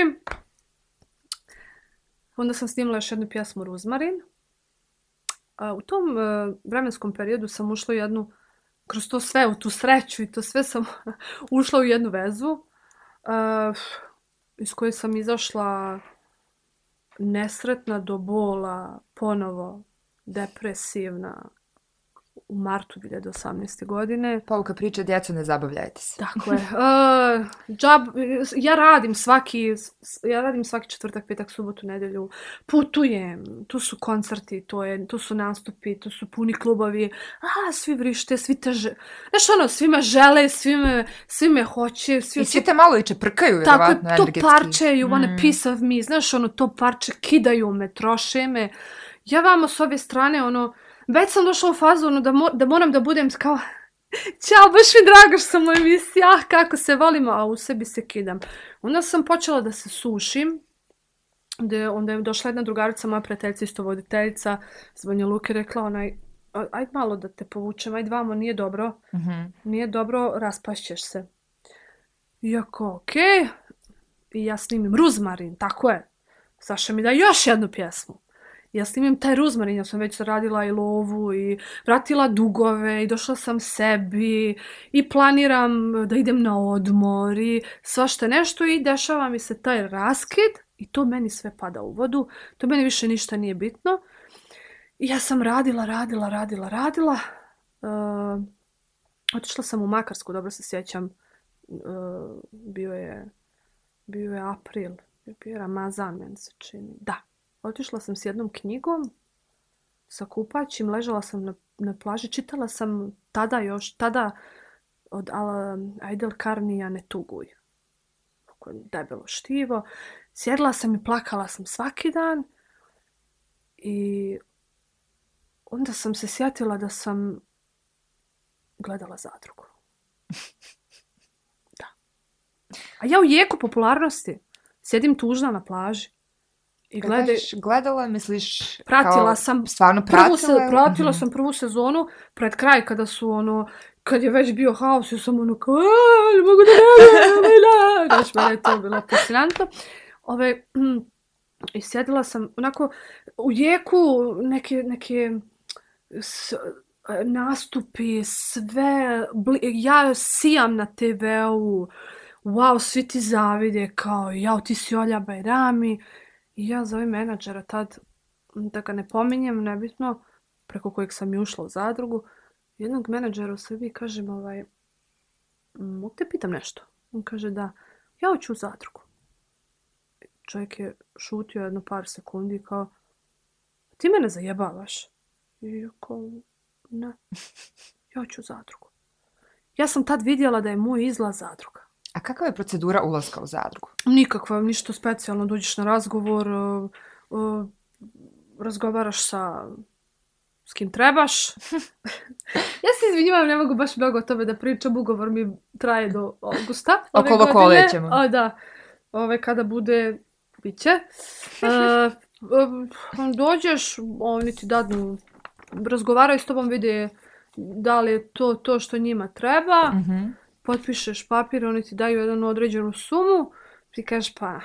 Speaker 2: Onda sam snimala još jednu pjesmu Ruzmarin. Uh, u tom uh, vremenskom periodu sam ušla u jednu, kroz to sve, u tu sreću i to sve sam ušla u jednu vezu uh, iz koje sam izašla nesretna do bola, ponovo depresivna, u martu 2018. godine.
Speaker 1: Pouka priče, djeco, ne zabavljajte se.
Speaker 2: Tako je. Uh, džab, ja radim svaki, ja radim svaki četvrtak, petak, subotu, nedelju. Putujem, tu su koncerti, to je, tu su nastupi, tu su puni klubovi. A, svi vrište, svi te že... Znaš ono, svi me žele, svi me, svi me hoće. Svi,
Speaker 1: I svi te malo i čeprkaju, vjerovatno,
Speaker 2: Tako, to
Speaker 1: energetski.
Speaker 2: parče, you want mm. a piece of me. Znaš, ono, to parče kidaju me, troše me. Ja vamo s ove strane, ono, već sam došla u fazu ono, da, mo da moram da budem kao Ćao, baš mi drago što sam u emisiji, ah, kako se volimo, a u sebi se kidam. Onda sam počela da se sušim, gde onda je došla jedna drugarica, moja prijateljica, isto voditeljica, zvanja Luke, rekla onaj, ajde malo da te povučem, ajde vamo, nije dobro, mm -hmm. nije dobro, raspašćeš se. Iako, okej, okay. i ja snimim Ruzmarin, tako je. Saša mi da još jednu pjesmu ja snimim taj ruzmarin, ja sam već radila i lovu i vratila dugove i došla sam sebi i planiram da idem na odmor i svašta nešto i dešava mi se taj raskid i to meni sve pada u vodu, to meni više ništa nije bitno. I ja sam radila, radila, radila, radila. Uh, otišla sam u Makarsku, dobro se sjećam, uh, bio je, bio je april, bio je Ramazan, meni se čini, da, Otišla sam s jednom knjigom sa kupaćim, ležala sam na, na plaži, čitala sam tada još, tada od Aidel Karnija Ne tuguj. Debelo štivo. Sjedla sam i plakala sam svaki dan i onda sam se sjetila da sam gledala zadrugu. Da. A ja u jeku popularnosti sjedim tužna na plaži.
Speaker 1: I gledaj, gledala, misliš,
Speaker 2: pratila
Speaker 1: kao,
Speaker 2: sam,
Speaker 1: stvarno pratila?
Speaker 2: Prvu se, pratila sam prvu sezonu, pred kraj kada su ono, kad je već bio haos, ja sam ono kao, ne mogu da ne, Znaš, mene je to bilo fascinantno. Ove, mm, I sjedila sam onako u jeku neke, neke s, nastupi, sve, bli, ja sijam na TV-u, wow, svi ti zavide, kao, jao, ti si Olja Bajrami, I ja zovem menadžera tad, da ga ne pominjem, nebitno, preko kojeg sam i ušla u zadrugu, jednog menadžera u Srbiji kažem, ovaj, mogu te pitam nešto? On kaže da, ja hoću u zadrugu. Čovjek je šutio jedno par sekundi kao, ti mene zajebavaš? I ja kao, ne, ja hoću u zadrugu. Ja sam tad vidjela da je moj izlaz zadruga.
Speaker 1: A kakva je procedura ulaska u zadrugu?
Speaker 2: Nikakva, ništa specijalno. Dođeš na razgovor, uh, uh, razgovaraš sa s kim trebaš. ja se izvinjavam, ne mogu baš mnogo o tome da pričam. Ugovor mi traje do augusta.
Speaker 1: Okolo kole ćemo.
Speaker 2: O, da. Ove, kada bude, bit će. Uh, dođeš, oni ti dadnu razgovaraju s tobom, vide da li je to to što njima treba,
Speaker 1: Mhm
Speaker 2: potpišeš papir, oni ti daju jednu određenu sumu, ti kažeš pa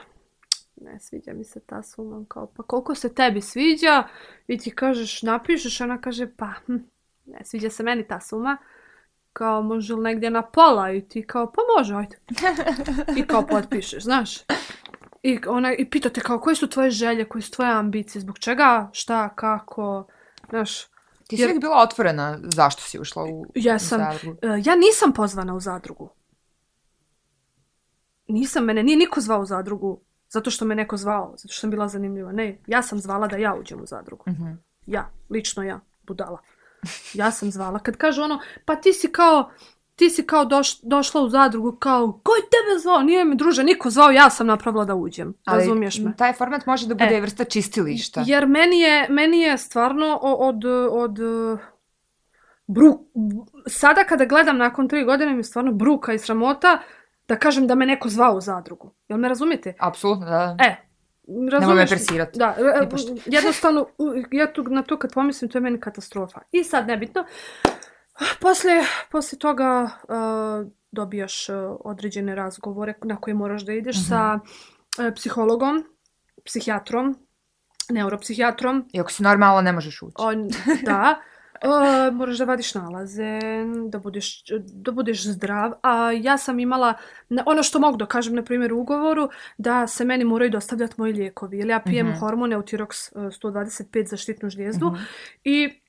Speaker 2: ne sviđa mi se ta suma, kao pa koliko se tebi sviđa i ti kažeš napišeš, ona kaže pa hm, ne sviđa se meni ta suma, kao može li negdje na pola i ti kao pa može, ajde. I kao potpišeš, znaš. I, ona, I pita te kao koje su tvoje želje, koje su tvoje ambicije, zbog čega, šta, kako, znaš.
Speaker 1: Ti si
Speaker 2: Jer-
Speaker 1: uvijek bila otvorena zašto si ušla u,
Speaker 2: Jesam.
Speaker 1: u zadrugu.
Speaker 2: E, Ja nisam pozvana u zadrugu. Nisam, mene nije niko zvao u zadrugu zato što me neko zvao, zato što sam bila zanimljiva. Ne, ja sam zvala da ja uđem u zadrugu.
Speaker 1: Mhm.
Speaker 2: Ja, lično ja, budala. Ja sam zvala. Kad kaže ono, pa ti si kao, ti si kao doš, došla u zadrugu, kao, ko je tebe zvao? Nije me druže, niko zvao, ja sam napravila da uđem.
Speaker 1: Ali
Speaker 2: Razumiješ me?
Speaker 1: taj format može da bude
Speaker 2: E.
Speaker 1: vrsta čistilišta.
Speaker 2: Jer meni je, meni je stvarno od, od uh, bru, sada kada gledam nakon tri godine mi je stvarno bruka i sramota da kažem da me neko zvao u zadrugu. Jel me razumijete?
Speaker 1: Apsolutno, da.
Speaker 2: E, razumiješ?
Speaker 1: Nemoj me presirati.
Speaker 2: Da, e, jednostavno, ja tu, na to kad pomislim, to je meni katastrofa. I sad, nebitno, poslije, poslije toga uh, dobijaš uh, određene razgovore na koje moraš da ideš
Speaker 1: Mhm.
Speaker 2: sa uh, psihologom, psihijatrom, neuropsihijatrom,
Speaker 1: I ako si normalna, ne možeš ući.
Speaker 2: on, da, uh, moraš da vadiš nalaze, da budeš, da budeš zdrav. A ja sam imala, ono što mogu da kažem, na primjer, u ugovoru, da se meni moraju dostavljati moji lijekovi. Jer ja pijem
Speaker 1: Mhm.
Speaker 2: hormone Eutirox uh, 125 za štitnu žlijezdu
Speaker 1: Mhm.
Speaker 2: i uh,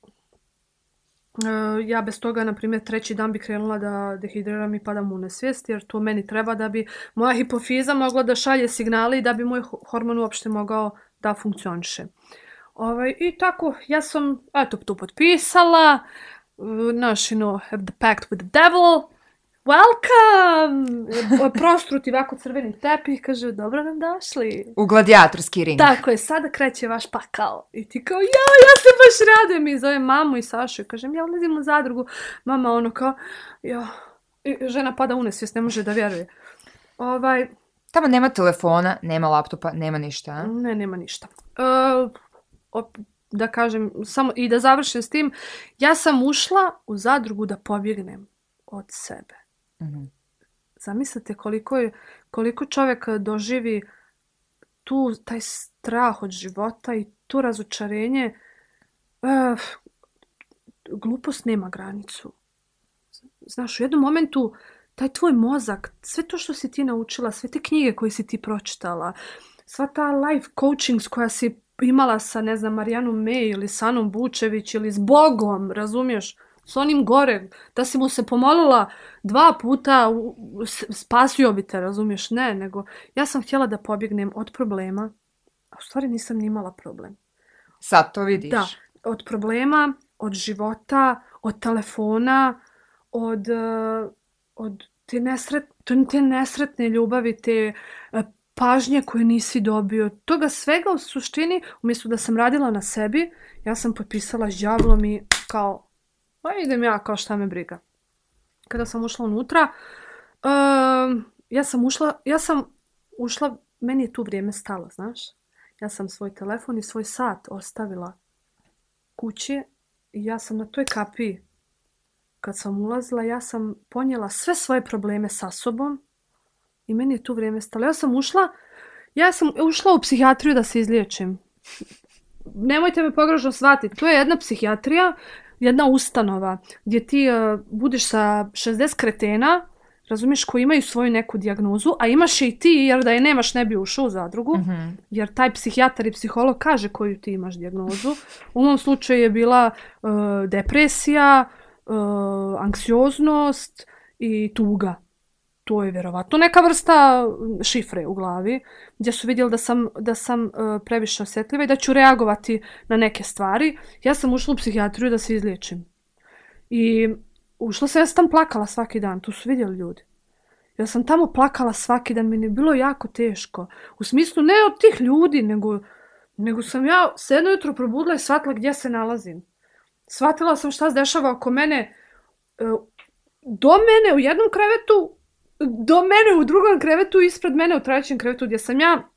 Speaker 2: E, ja bez toga, na primjer, treći dan bi krenula da dehidriram i padam u nesvijest, jer to meni treba da bi moja hipofiza mogla da šalje signale i da bi moj hormon uopšte mogao da funkcioniše. Ovaj, I tako, ja sam, eto, tu potpisala, e, naš, you know, have the pact with the devil, welcome! Prostruti ovako crveni tepih, kaže, dobro nam došli.
Speaker 1: U gladijatorski ring.
Speaker 2: Tako je, sada kreće vaš pakao. I ti kao, ja, ja se baš radujem. I zovem mamu i Sašu i kažem, ja ulazim u zadrugu. Mama ono kao, ja, I žena pada u nesvijest, ne može da vjeruje. Ovaj,
Speaker 1: Tamo nema telefona, nema laptopa, nema ništa. a?
Speaker 2: Ne, nema ništa. E, op- da kažem, samo i da završim s tim, ja sam ušla u zadrugu da pobjegnem od sebe.
Speaker 1: Mhm.
Speaker 2: Zamislite koliko je, koliko čovjek e, doživi tu taj strah od života i tu razočarenje. E, glupost nema granicu. Znaš, u jednom momentu taj tvoj mozak, sve to što si ti naučila, sve te knjige koje si ti pročitala, sva ta life coachings koja si imala sa, ne znam, Marijanom May ili Sanom Bučević ili s Bogom, razumiješ? S onim gore, da si mu se pomolila dva puta, spasio bi te, razumiješ? Ne, nego ja sam htjela da pobjegnem od problema, a u stvari nisam ni imala problem.
Speaker 1: Sad to vidiš.
Speaker 2: Da, od problema, od života, od telefona, od, eh, od te, nesret, te nesretne ljubavi, te eh, pažnje koje nisi dobio. Toga svega u suštini, umjesto da sam radila na sebi, ja sam potpisala s đavlom i kao, pa idem ja kao šta me briga. Kada sam ušla unutra, um, ja sam ušla, ja sam ušla, meni je tu vrijeme stalo, znaš. Ja sam svoj telefon i svoj sat ostavila kući i ja sam na toj kapiji kad sam ulazila, ja sam ponijela sve svoje probleme sa sobom i meni je tu vrijeme stalo. Ja sam ušla, ja sam ušla u psihijatriju da se izliječim. Nemojte me pogrešno shvatiti, to je jedna psihijatrija, jedna ustanova gdje ti uh, budeš sa 60 kretena, razumiješ, koji imaju svoju neku dijagnozu, a imaš je i ti, jer da je nemaš ne bi ušao u zadrugu
Speaker 1: Mhm.
Speaker 2: jer taj psihijatar i psiholog kaže koju ti imaš dijagnozu. U mom slučaju je bila e, depresija, e, anksioznost i tuga. To je vjerovatno neka vrsta šifre u glavi, gdje su vidjeli da sam, da sam uh, previše osjetljiva i da ću reagovati na neke stvari. Ja sam ušla u psihijatriju da se izliječim. I ušla sam, ja sam tam plakala svaki dan, to su vidjeli ljudi. Ja sam tamo plakala svaki dan, meni je bilo jako teško. U smislu ne od tih ljudi, nego, nego sam ja se jedno jutro probudila i shvatila gdje se nalazim. Shvatila sam šta se dešava oko mene. E, do mene u jednom krevetu, do mene u drugom krevetu, ispred mene u trećem krevetu gdje sam ja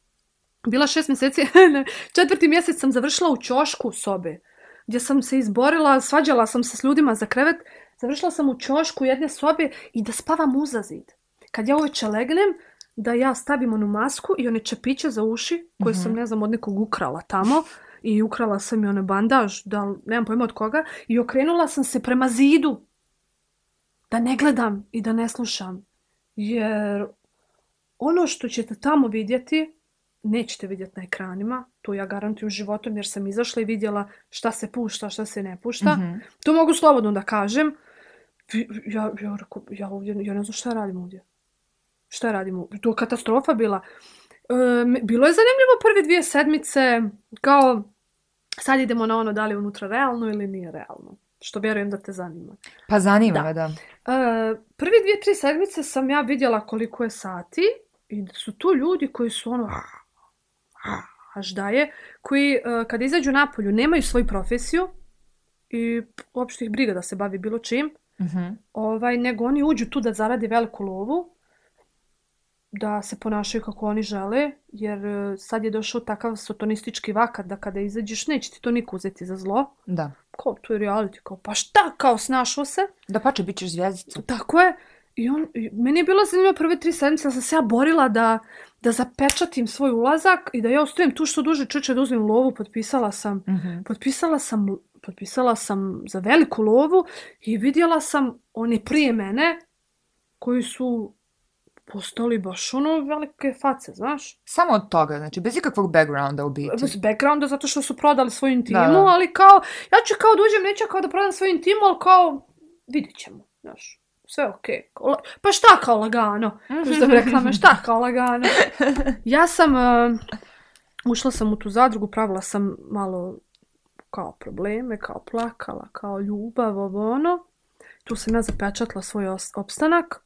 Speaker 2: bila šest mjeseci, četvrti mjesec sam završila u ćošku sobe. gdje sam se izborila, svađala sam se s ljudima za krevet, završila sam u čošku jedne sobe i da spavam uza zid. Kad ja uveče legnem, da ja stavim onu masku i one čepiće za uši, koje mm -hmm. sam, ne znam, od nekog ukrala tamo, i ukrala sam i one bandaž, da nemam pojma od koga, i okrenula sam se prema zidu, da ne gledam i da ne slušam. Jer ono što ćete tamo vidjeti, nećete vidjeti na ekranima, to ja garantujem životom jer sam izašla i vidjela šta se pušta, šta se ne pušta. Mm -hmm. To mogu slobodno da kažem. Ja, ja, ja, ovdje, ja ne znam šta radim ovdje. Šta radim ovdje? To je katastrofa bila. E, bilo je zanimljivo prve dvije sedmice, kao sad idemo na ono da li je unutra realno ili nije realno. Što vjerujem da te zanima.
Speaker 1: Pa zanima da. da.
Speaker 2: E, prvi dvije, tri sedmice sam ja vidjela koliko je sati i su tu ljudi koji su ono daje, koji uh, kada izađu napolju nemaju svoju profesiju i uopšte ih briga da se bavi bilo čim, uh mhm. -huh. ovaj, nego oni uđu tu da zaradi veliku lovu, da se ponašaju kako oni žele, jer uh, sad je došao takav sotonistički vakat da kada izađeš neće ti to niko uzeti za zlo.
Speaker 1: Da.
Speaker 2: Kao, to je reality, kao, pa šta, kao, snašao se.
Speaker 1: Da pače, bit ćeš zvijezdica.
Speaker 2: Tako je. I on, meni je bilo zanimljivo prve tri sedmice, da sam se ja borila da, da zapečatim svoj ulazak i da ja ostavim tu što duže čeče da uzmem lovu, potpisala sam, mm -hmm. potpisala sam, potpisala sam za veliku lovu i vidjela sam oni prije mene koji su postali baš ono velike face, znaš.
Speaker 1: Samo od toga, znači bez ikakvog backgrounda u biti.
Speaker 2: Bez backgrounda zato što su prodali svoju intimu, da, da. ali kao, ja ću kao da uđem, neću kao da prodam svoju intimu, ali kao, vidit ćemo, znaš sve okej. Okay. Pa šta kao lagano? Kako sam rekla me, šta kao lagano? Ja sam, uh, ušla sam u tu zadrugu, pravila sam malo kao probleme, kao plakala, kao ljubav, ovo ono. Tu sam ja zapečatila svoj opstanak.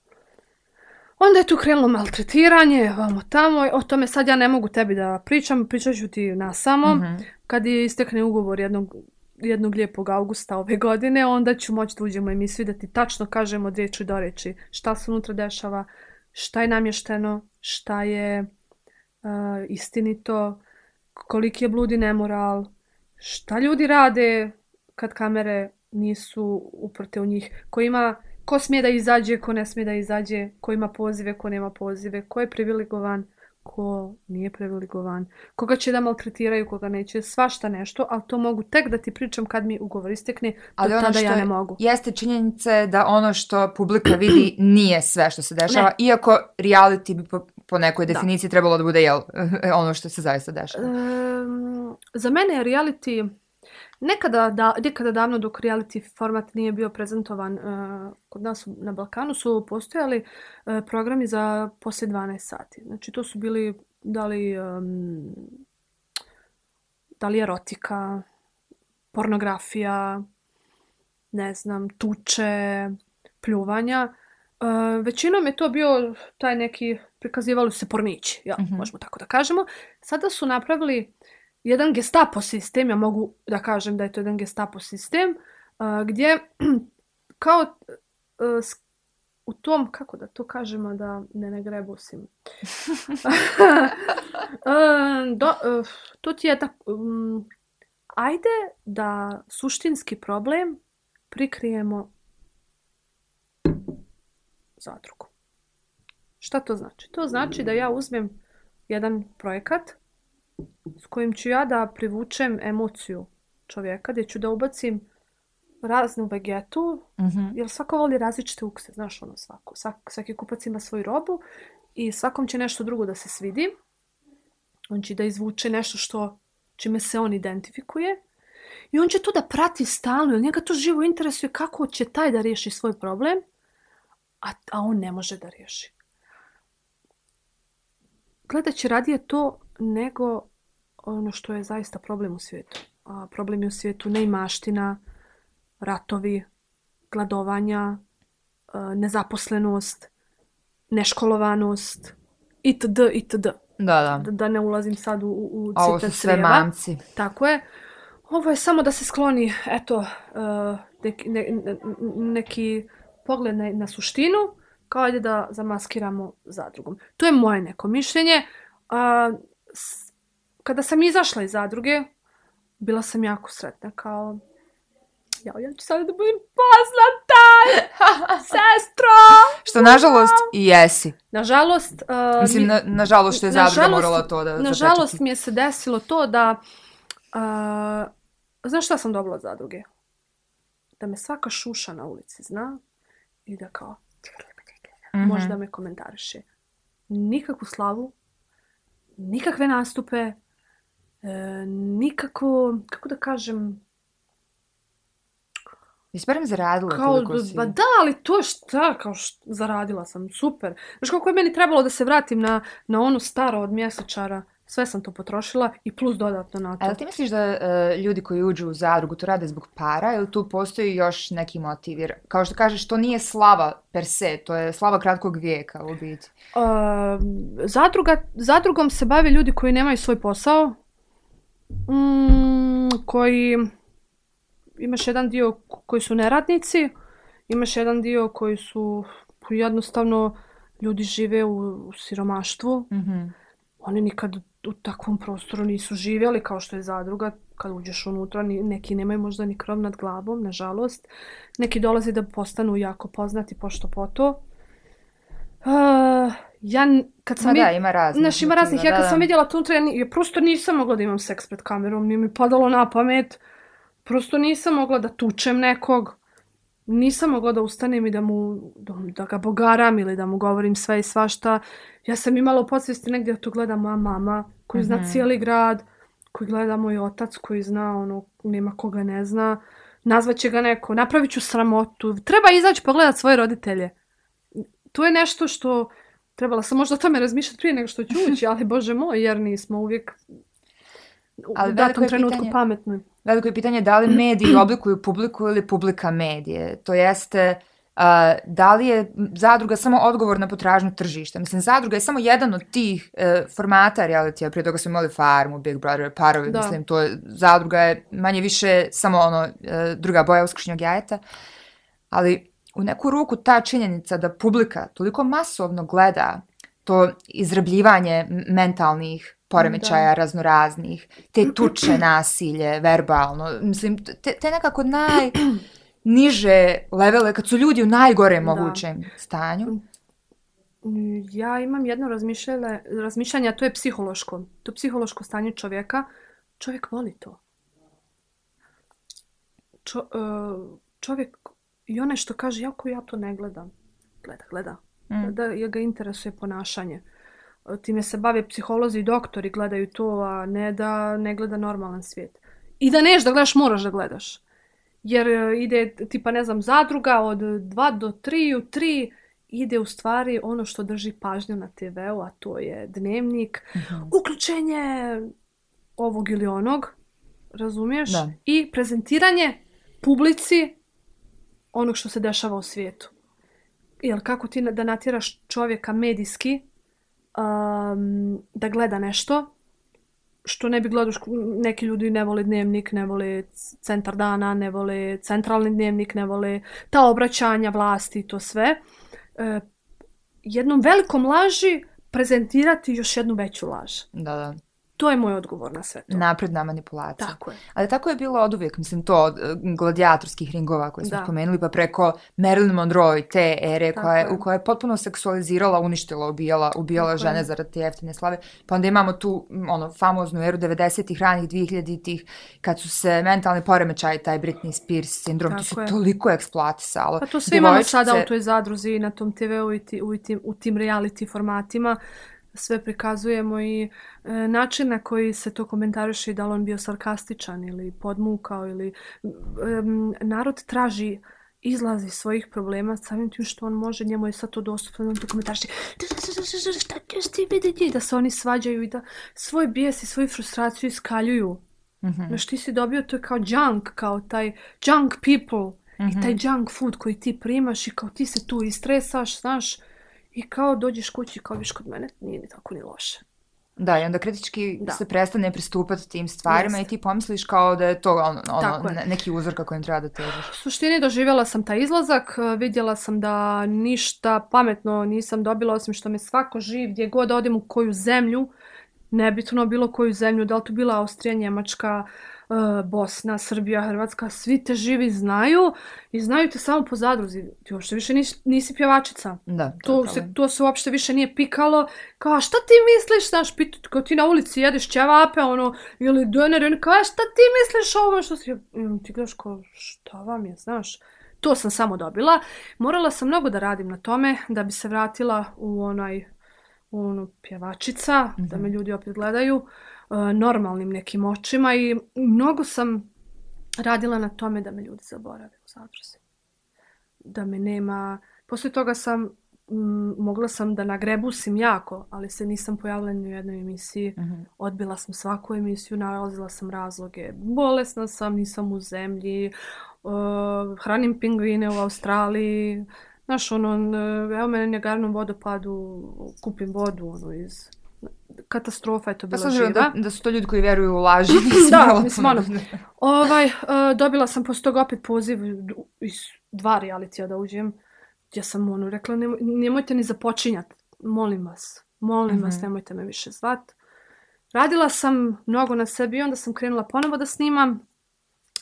Speaker 2: Onda je tu krenulo maltretiranje, vamo tamo, o tome sad ja ne mogu tebi da pričam, pričat ću ti na samo. Mm -hmm. Kad je istekne ugovor jednog jednog lijepog augusta ove godine, onda ću moći da uđemo u emisiju da ti tačno kažemo od riječi do reči šta se unutra dešava, šta je namješteno, šta je uh, istinito, koliki je bludi nemoral, šta ljudi rade kad kamere nisu uprte u njih, ko ima ko smije da izađe, ko ne smije da izađe, ko ima pozive, ko nema pozive, ko je privilegovan, ko nije privilegovan, koga će da maltretiraju, koga neće, svašta nešto, ali to mogu tek da ti pričam kad mi ugovor istekne, ali ono tada ja ne mogu.
Speaker 1: Jeste činjenice da ono što publika vidi nije sve što se dešava, ne. iako reality bi po, po nekoj definiciji da. trebalo da bude jel, ono što se zaista dešava.
Speaker 2: Um, za mene je reality Nekada, da, nekada davno dok reality format nije bio prezentovan uh, kod nas na Balkanu su postojali uh, programi za poslije 12 sati. Znači to su bili da li, um, da li erotika, pornografija, ne znam, tuče, pljuvanja. Uh, većinom je to bio taj neki, prikazivali se pornići, ja, mm -hmm. možemo tako da kažemo. Sada su napravili jedan gestapo sistem, ja mogu da kažem da je to jedan gestapo sistem, uh, gdje kao uh, u tom, kako da to kažemo, da ne ne grebusim. uh, do, uh, to ti je da, um, ajde da suštinski problem prikrijemo zadrugu. Šta to znači? To znači da ja uzmem jedan projekat s kojim ću ja da privučem emociju čovjeka, gdje ću da ubacim raznu vegetu, mm -hmm. jer svako voli različite ukse, znaš ono svako. Svak, svaki kupac ima svoju robu i svakom će nešto drugo da se svidi. On će da izvuče nešto što čime se on identifikuje. I on će to da prati stalno, jer njega to živo interesuje kako će taj da riješi svoj problem, a, a on ne može da riješi. Gledat će radije to nego ono što je zaista problem u svijetu. A problem je u svijetu neimaština, ratovi, gladovanja, nezaposlenost, neškolovanost, itd. itd.
Speaker 1: Da, da.
Speaker 2: Da, da ne ulazim sad u, u
Speaker 1: citat Ovo su sve mamci.
Speaker 2: Tako je. Ovo je samo da se skloni, eto, neki, ne, neki pogled na, na suštinu, kao ajde da zamaskiramo zadrugom. To je moje neko mišljenje. A, s, kada sam izašla iz zadruge, bila sam jako sretna kao Ja, ja ću sada da budem poznata, sestro!
Speaker 1: Što nažalost i jesi.
Speaker 2: Nažalost... Uh,
Speaker 1: Mislim, na, nažalost što je
Speaker 2: nažalost-
Speaker 1: zadruga morala to da
Speaker 2: Nažalost
Speaker 1: zapečati.
Speaker 2: mi je se desilo to da... Uh, znaš šta sam dobila od zadruge? Da me svaka šuša na ulici zna i da kao
Speaker 1: Mhm.
Speaker 2: možda me komentariše. Nikakvu slavu, nikakve nastupe, nikako, kako da kažem,
Speaker 1: Jesi barem zaradila
Speaker 2: kao,
Speaker 1: koliko si?
Speaker 2: ba da, ali to šta, kao što, zaradila sam, super. Znaš kako je meni trebalo da se vratim na, na ono staro od mjesečara, sve sam to potrošila i plus dodatno na to.
Speaker 1: A jel ti misliš da e, ljudi koji uđu u zadrugu to rade zbog para ili tu postoji još neki motiv? Jer kao što kažeš, to nije slava per se, to je slava kratkog vijeka u biti.
Speaker 2: Uh, zadruga, zadrugom se bave ljudi koji nemaju svoj posao, mm, koji imaš jedan dio koji su neradnici, imaš jedan dio koji su jednostavno ljudi žive u, u siromaštvu.
Speaker 1: Mhm.
Speaker 2: Oni nikad u takvom prostoru nisu živjeli kao što je zadruga. Kad uđeš unutra, neki nemaju možda ni krov nad glavom, nažalost. Neki dolaze da postanu jako poznati pošto po to. Uh, ja, kad sam
Speaker 1: Ma da, ima raznih.
Speaker 2: Znaš, ima raznih. Ja kad
Speaker 1: da.
Speaker 2: sam vidjela tu unutra, ja, prosto nisam mogla da imam seks pred kamerom. Nije mi padalo na pamet. Prosto nisam mogla da tučem nekog. Nisam mogla da ustanem i da mu, da, da ga bogaram ili da mu govorim sve i svašta. Ja sam imala u podsvijesti negdje da to gleda moja mama, koji zna
Speaker 1: Mhm.
Speaker 2: cijeli grad, koji gleda moj otac, koji zna, ono, nema koga ne zna. Nazvaće ga neko, napravit ću sramotu. Treba izaći pogledat svoje roditelje. To je nešto što trebala sam možda o tome razmišljati prije nego što ću ući, ali bože moj, jer nismo uvijek u
Speaker 1: Ali veliko
Speaker 2: datom trenutku
Speaker 1: pitanje-
Speaker 2: pametni.
Speaker 1: Veliko je pitanje da li mediji oblikuju publiku ili publika medije. To jeste, uh, da li je zadruga samo odgovor na potražnju tržišta. Mislim, zadruga je samo jedan od tih uh, formata realitija. Prije toga smo imali Farmu, Big Brother, Parovi,
Speaker 2: Da.
Speaker 1: mislim, to je, zadruga je manje više samo ono, uh, druga boja uskršnjog jajeta. Ali u neku ruku ta činjenica da publika toliko masovno gleda to izrabljivanje mentalnih poremećaja raznoraznih, te tuče nasilje, verbalno, mislim, te, te nekako naj niže levele, kad su ljudi u najgorem
Speaker 2: Da.
Speaker 1: mogućem stanju.
Speaker 2: Mm, Ja imam jedno razmišljanje, razmišljanje, a to je psihološko. To psihološko stanje čovjeka. Čovjek voli to. Čo, e, čovjek, i onaj što kaže, jako ja to ne gledam. Gleda, gleda.
Speaker 1: Mm.
Speaker 2: Da je ga interesuje ponašanje. E, Time se bave psiholozi i doktori, gledaju to, a ne da ne gleda normalan svijet. I da neš da gledaš, moraš da gledaš. Jer e, ide, tipa, ne znam, zadruga od 2 do 3, u 3 ide u stvari ono što drži pažnju na TV-u, a to je dnevnik,
Speaker 1: Mhm.
Speaker 2: uključenje ovog ili onog, razumiješ?
Speaker 1: Da.
Speaker 2: I prezentiranje publici onog što se dešava u svijetu. Jer kako ti da natjeraš čovjeka medijski um, da gleda nešto što ne bi gledao, neki ljudi ne vole dnevnik, ne vole centar dana, ne vole centralni dnevnik, ne vole ta obraćanja vlasti i to sve. E, jednom velikom laži prezentirati još jednu veću laž.
Speaker 1: Da, da.
Speaker 2: To je moj odgovor na sve to.
Speaker 1: Napredna manipulacija.
Speaker 2: Tako je.
Speaker 1: Ali tako je bilo od uvijek, mislim, to od e, gladijatorskih ringova koje smo
Speaker 2: Da.
Speaker 1: spomenuli, pa preko Marilyn Monroe i te ere
Speaker 2: Tako
Speaker 1: koja je,
Speaker 2: je.
Speaker 1: u kojoj je potpuno seksualizirala, uništila, ubijala, ubijala
Speaker 2: Tako
Speaker 1: žene
Speaker 2: je.
Speaker 1: zarad te jeftine slave. Pa onda imamo tu ono, famoznu eru 90-ih, ranih 2000-ih, kad su se mentalni poremećaji, taj Britney Spears sindrom, to
Speaker 2: Tako
Speaker 1: se
Speaker 2: je.
Speaker 1: toliko eksploatisalo.
Speaker 2: Pa to sve imamo sada u toj zadruzi na tom TV-u i, ti, u, tim, u tim reality formatima. Sve prikazujemo i e, način na koji se to komentariše da li on bio sarkastičan ili podmukao ili em, narod traži izlazi iz svojih problema samim tim što on može, njemu je sad to dostupno, on to komentariše šta ćeš ti da se oni svađaju i da svoj bijes i svoju frustraciju iskaljuju.
Speaker 1: Mhm.
Speaker 2: Znaš, ti si dobio, to je kao junk, kao taj junk people i taj junk food koji ti primaš i kao ti se tu istresaš, znaš, i kao dođeš kući kao viš kod mene, nije ni tako ni loše.
Speaker 1: Da, i onda kritički
Speaker 2: Da.
Speaker 1: se prestane pristupati tim stvarima
Speaker 2: Jeste.
Speaker 1: i ti pomisliš kao da je to ono, ono
Speaker 2: je.
Speaker 1: ne- neki uzor kako im treba da težiš.
Speaker 2: U suštini doživjela sam taj izlazak, e, vidjela sam da ništa pametno nisam dobila osim što me svako živ, gdje god odem u koju zemlju, nebitno bilo koju zemlju, da li to bila Austrija, Njemačka, uh, Bosna, Srbija, Hrvatska, svi te živi znaju i znaju te samo po zadruzi. Ti uopšte više nisi, nisi pjevačica.
Speaker 1: Da, to,
Speaker 2: To se, to se uopšte više nije pikalo. Kao, a šta ti misliš, znaš, pitu, kao ti na ulici jedeš ćevape, ono, ili doner, oni kao, a šta ti misliš o ovo što si... I ti gledaš kao, šta vam je, znaš. To sam samo dobila. Morala sam mnogo da radim na tome da bi se vratila u onaj ono pjevačica, mm -hmm. da me ljudi opet gledaju uh, normalnim nekim očima i mnogo sam radila na tome da me ljudi zaborave u zadruzi. Da me nema... Poslije toga sam m, mogla sam da nagrebusim jako, ali se nisam pojavila ni u jednoj emisiji. Mm -hmm. Odbila sam svaku emisiju, nalazila sam razloge. Bolesna sam, nisam u zemlji, uh, hranim pingvine u Australiji. Znaš, ono, evo mene Njegarnom vodopadu, kupim vodu, ono, iz katastrofa je to bila
Speaker 1: Pa
Speaker 2: živa.
Speaker 1: da, da su to ljudi koji vjeruju u laži.
Speaker 2: da, mislim, ono, ovaj, uh, dobila sam posle toga opet poziv iz dva realitija da uđem, gdje sam ono rekla, nemoj, nemojte ni započinjati, molim vas, molim mm -hmm. vas,
Speaker 1: Mhm.
Speaker 2: nemojte me više zvat. Radila sam mnogo na sebi i onda sam krenula ponovo da snimam.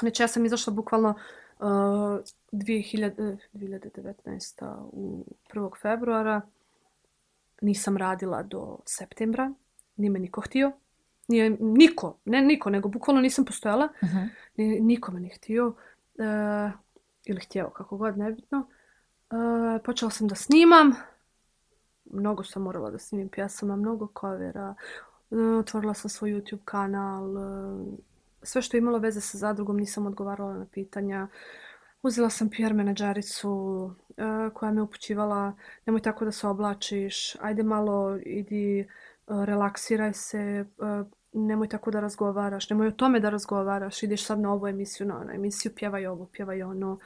Speaker 2: Znači ja sam izašla bukvalno uh, 2000, 2019. u 1. februara. Nisam radila do septembra. Nije me niko htio. Nije niko, ne niko, nego bukvalno nisam postojala.
Speaker 1: Uh -huh.
Speaker 2: Niko me nije htio. Uh, ili htjeo, kako god, nebitno. Uh, počela sam da snimam. Mnogo sam morala da snimim pjesama, mnogo covera. Uh, otvorila sam svoj YouTube kanal. Uh, sve što je imalo veze sa zadrugom nisam odgovarala na pitanja. Uzela sam PR menadžericu uh, koja me upućivala nemoj tako da se oblačiš, ajde malo idi, uh, relaksiraj se, uh, nemoj tako da razgovaraš, nemoj o tome da razgovaraš, ideš sad na ovu emisiju, na onu emisiju, pjevaj ovo, pjevaj ono.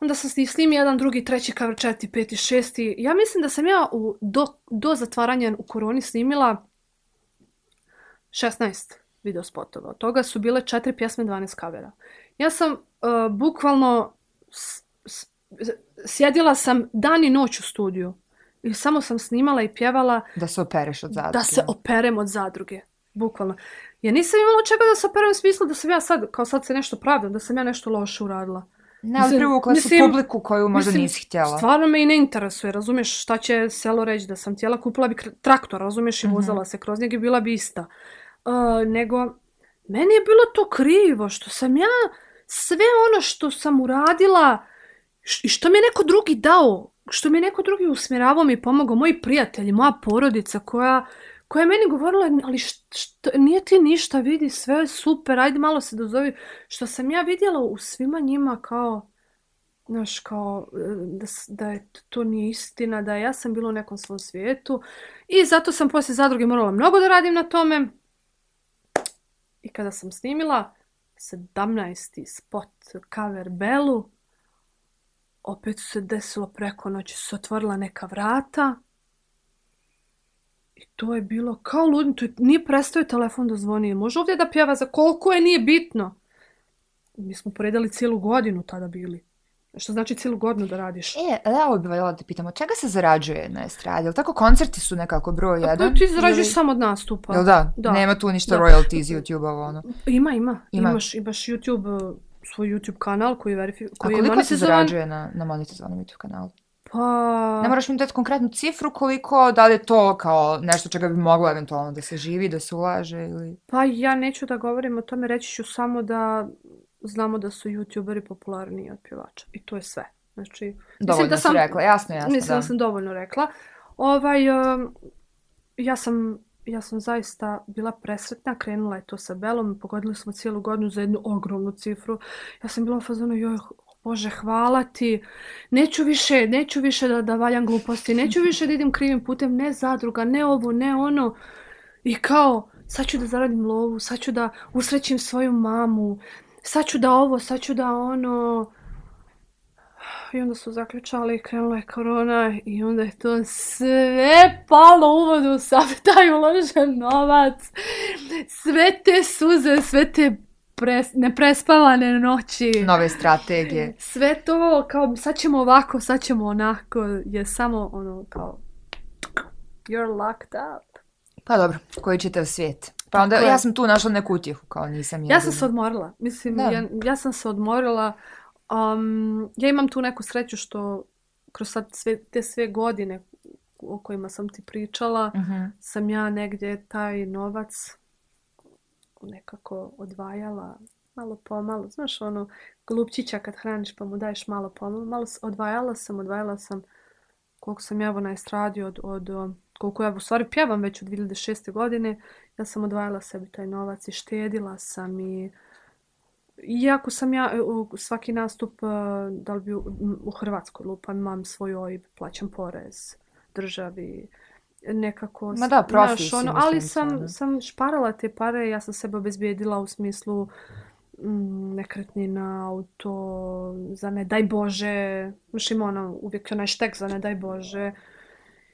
Speaker 2: Onda sam snimi jedan, drugi, treći, cover, četiri, peti, šesti. Ja mislim da sam ja u, do, do zatvaranja u koroni snimila 16 video spotova. Od toga su bile četiri pjesme, 12 kavera. Ja sam uh, bukvalno s, s, sjedila sam dan i noć u studiju. I samo sam snimala i pjevala
Speaker 1: da se opereš od zadruge.
Speaker 2: Da se operem od zadruge. Bukvalno. Ja nisam imala čega da se operem u smislu da sam ja sad, kao sad se nešto pravdam, da sam ja nešto loše uradila.
Speaker 1: Ne, ali privukla su publiku koju možda
Speaker 2: mislim,
Speaker 1: nisi htjela.
Speaker 2: Stvarno me i ne interesuje, razumiješ šta će selo reći da sam htjela, kupila bi traktor, razumiješ, i vozala mm -hmm. se kroz njega i bila bi ista. Uh, nego, meni je bilo to krivo, što sam ja sve ono što sam uradila i što mi je neko drugi dao, što mi je neko drugi usmjeravao mi pomogao, moji prijatelji, moja porodica koja, koja je meni govorila, ali što, nije ti ništa, vidi, sve je super, ajde malo se dozovi. Što sam ja vidjela u svima njima kao, znaš, kao e, da, da je to nije istina, da ja sam bila u nekom svom svijetu. I zato sam poslije zadruge morala mnogo da radim na tome. I kada sam snimila 17. spot cover Belu, opet su se desilo preko noći, su otvorila neka vrata. I to je bilo kao ludno, to je, nije prestao telefon da zvoni. Može ovdje da pjeva za koliko je, nije bitno. Mi smo poredali cijelu godinu tada bili. Što znači cijelu godinu da radiš?
Speaker 1: E, da, ovo bi valjala da pitamo, čega se zarađuje na estradi? Jel tako koncerti su nekako broj jedan?
Speaker 2: Pa ti zarađuješ ili... samo od nastupa.
Speaker 1: Jel da? da? Nema tu ništa da. royalties YouTube-a ono?
Speaker 2: Ima, ima. ima. Imaš, imaš YouTube, svoj YouTube kanal koji je verifi... Koji
Speaker 1: A koliko se zarađuje na, na monetizovanom YouTube kanalu?
Speaker 2: Pa...
Speaker 1: Ne moraš mi dati konkretnu cifru koliko, da li je to kao nešto čega bi moglo eventualno da se živi, da se ulaže ili...
Speaker 2: Pa ja neću da govorim o tome, reći ću samo da znamo da su youtuberi popularniji od pjevača. I to je sve. Znači,
Speaker 1: dovoljno
Speaker 2: da sam,
Speaker 1: rekla, jasno, jasno.
Speaker 2: Mislim da. da sam dovoljno rekla. Ovaj, um, ja sam ja sam zaista bila presretna, krenula je to sa Belom, pogodili smo cijelu godinu za jednu ogromnu cifru. Ja sam bila u fazonu, joj, Bože, hvala ti. Neću više, neću više da, da valjam gluposti, neću više da idem krivim putem, ne zadruga, ne ovo, ne ono. I kao, sad ću da zaradim lovu, sad ću da usrećim svoju mamu, sad ću da ovo, sad ću da ono... I onda su zaključali, krenula je korona i onda je to sve palo u vodu, sav taj uložen novac, sve te suze, sve te pres, neprespavane noći.
Speaker 1: Nove strategije.
Speaker 2: Sve to, kao sad ćemo ovako, sad ćemo onako, je samo ono kao you're locked up.
Speaker 1: Pa dobro, koji čitav svijet. Pa onda
Speaker 2: Tako
Speaker 1: ja sam tu našla neku utjehu, kao nisam
Speaker 2: Ja sam
Speaker 1: jedina.
Speaker 2: se odmorila. Mislim,
Speaker 1: Da.
Speaker 2: ja, ja sam se odmorila. Um, ja imam tu neku sreću što kroz sad sve, te sve godine o kojima sam ti pričala,
Speaker 1: Mhm.
Speaker 2: sam ja negdje taj novac nekako odvajala malo pomalo. Znaš, ono, glupčića kad hraniš pa mu daješ malo pomalo. Malo odvajala sam, odvajala sam koliko sam ja na estradi od, od, o, koliko ja u stvari pjevam već od 2006. godine, ja sam odvajala sebi taj novac i štedila sam i Iako sam ja e, u svaki nastup, e, da li bi u, u Hrvatskoj lupam, imam svoj OIB, plaćam porez državi, nekako...
Speaker 1: Ma da, profi
Speaker 2: znaš,
Speaker 1: si,
Speaker 2: ono,
Speaker 1: mislim,
Speaker 2: ali sam, sam šparala te pare, ja sam sebe obezbijedila u smislu mm, nekretnina, auto, za ne daj Bože, znaš ima ono, uvijek onaj štek za ne daj Bože.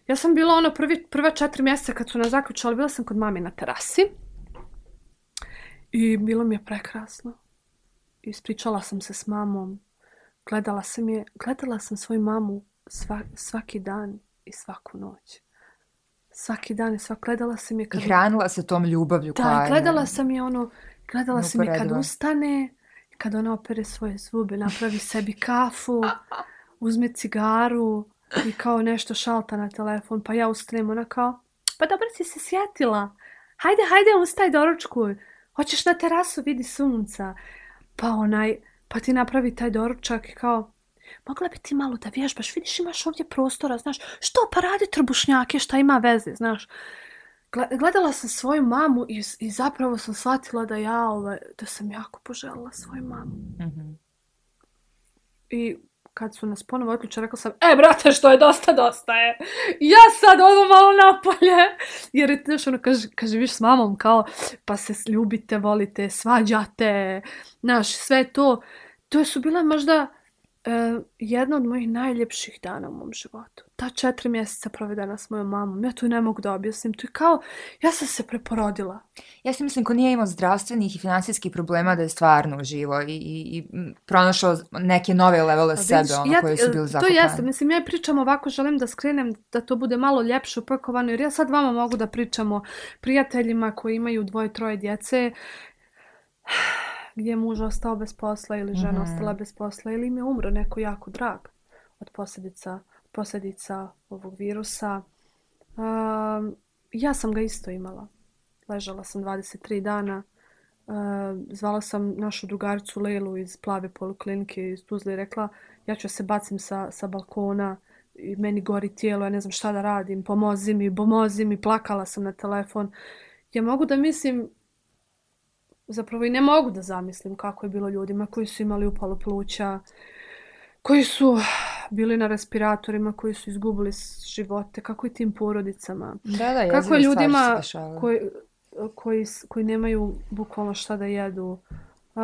Speaker 2: Ja sam bila ono prvi, prve četiri mjeseca kad su nas zaključali, bila sam kod mami na terasi i bilo mi je prekrasno. Ispričala sam se s mamom, gledala sam je, gledala sam svoju mamu sva, svaki dan i svaku noć. Svaki dan i svak, gledala sam je
Speaker 1: I
Speaker 2: kad...
Speaker 1: hranila se tom ljubavlju koja
Speaker 2: Da, gledala sam je ono, gledala sam je kad ustane, kad ona opere svoje zube, napravi sebi kafu, uzme cigaru i kao nešto šalta na telefon, pa ja ustanem, ona kao, pa dobro si se sjetila, hajde, hajde, ustaj doručkuj, hoćeš na terasu, vidi sunca, pa onaj, pa ti napravi taj doručak i kao, mogla bi ti malo da vježbaš, vidiš imaš ovdje prostora, znaš, što pa radi trbušnjake, šta ima veze, znaš. Gle- Gledala sam svoju mamu i, i zapravo sam shvatila da ja, ovaj, da sam jako poželjela svoju mamu.
Speaker 1: Mhm.
Speaker 2: I kad su nas ponovo otključali, rekla sam, e, brate, što je dosta, dosta je. Ja sad odu malo napolje. Jer je, znaš, ono, kaže, kaže, viš s mamom, kao, pa se ljubite, volite, svađate, znaš, sve to. To su bile možda e, jedna od mojih najljepših dana u mom životu. Ta četiri mjeseca provedena s mojom mamom. Ja to ne mogu da objasnim. To je kao, ja sam se preporodila.
Speaker 1: Ja si mislim ko nije imao zdravstvenih i finansijskih problema da je stvarno uživo i, i, i pronašao neke nove levele
Speaker 2: A
Speaker 1: sebe,
Speaker 2: vidiš,
Speaker 1: ono,
Speaker 2: ja-
Speaker 1: koje su bili
Speaker 2: To
Speaker 1: zakopane.
Speaker 2: jeste, mislim, ja pričam ovako, želim da skrenem da to bude malo ljepše upakovano, jer ja sad vama mogu da pričamo prijateljima koji imaju dvoje, troje djece, gdje je muž ostao bez posla ili žena
Speaker 1: Mhm.
Speaker 2: ostala bez posla ili im je umro neko jako drag od posljedica, posljedica ovog virusa. Um, ja sam ga isto imala. Ležala sam 23 dana. Uh, zvala sam našu drugaricu Lelu iz plave poliklinike iz Tuzle i rekla ja ću se bacim sa, sa balkona i meni gori tijelo, ja ne znam šta da radim, pomozi mi, pomozi mi, plakala sam na telefon. Ja mogu da mislim, zapravo i ne mogu da zamislim kako je bilo ljudima koji su imali upalo pluća, koji su bili na respiratorima, koji su izgubili živote, kako je tim porodicama.
Speaker 1: Da, da,
Speaker 2: Kako je ljudima koji, koji, koji nemaju bukvalno šta da jedu. Uh,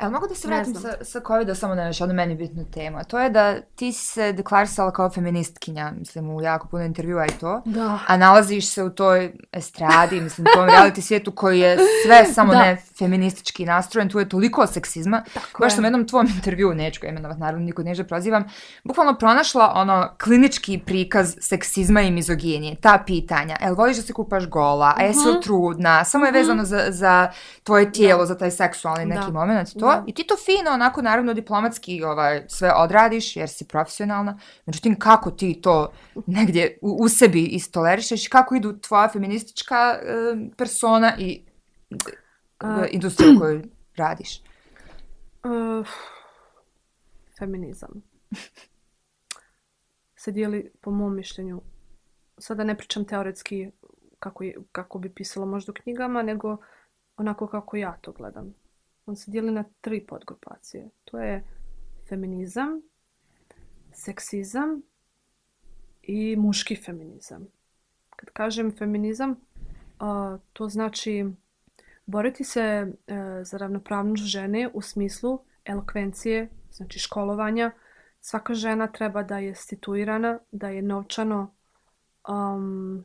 Speaker 1: Evo, mogu da se vratim sa, sa COVID-a samo na još jednu meni bitnu temu, to je da ti si se deklarisala kao feministkinja, mislim, u jako puno intervjua i to,
Speaker 2: da.
Speaker 1: a nalaziš se u toj estradi, mislim, u tom reality svijetu koji je sve samo
Speaker 2: Da.
Speaker 1: ne feministički nastrojen, tu je toliko seksizma.
Speaker 2: Tako
Speaker 1: Baš
Speaker 2: je.
Speaker 1: sam u jednom tvom intervju, neću ga imenovat, naravno niko neće prozivam, bukvalno pronašla ono klinički prikaz seksizma i mizoginije, ta pitanja, el voliš da se kupaš gola, a jesi li
Speaker 2: Mhm.
Speaker 1: trudna, samo je vezano za, za tvoje tijelo, za taj seksualni neki
Speaker 2: Da.
Speaker 1: moment to,
Speaker 2: Da.
Speaker 1: i ti to fino, onako, naravno, diplomatski ovaj, sve odradiš, jer si profesionalna, međutim, kako ti to negdje u, u sebi istolerišeš, kako idu tvoja feministička e, persona i e, industrija u kojoj radiš?
Speaker 2: Uh, feminizam. Se dijeli, po mom mišljenju, sada ne pričam teoretski kako, je, kako bi pisalo možda u knjigama, nego onako kako ja to gledam. On se dijeli na tri podgrupacije. To je feminizam, seksizam i muški feminizam. Kad kažem feminizam, a, to znači boriti se e, za ravnopravnost žene u smislu elokvencije, znači školovanja. Svaka žena treba da je situirana, da je novčano, um,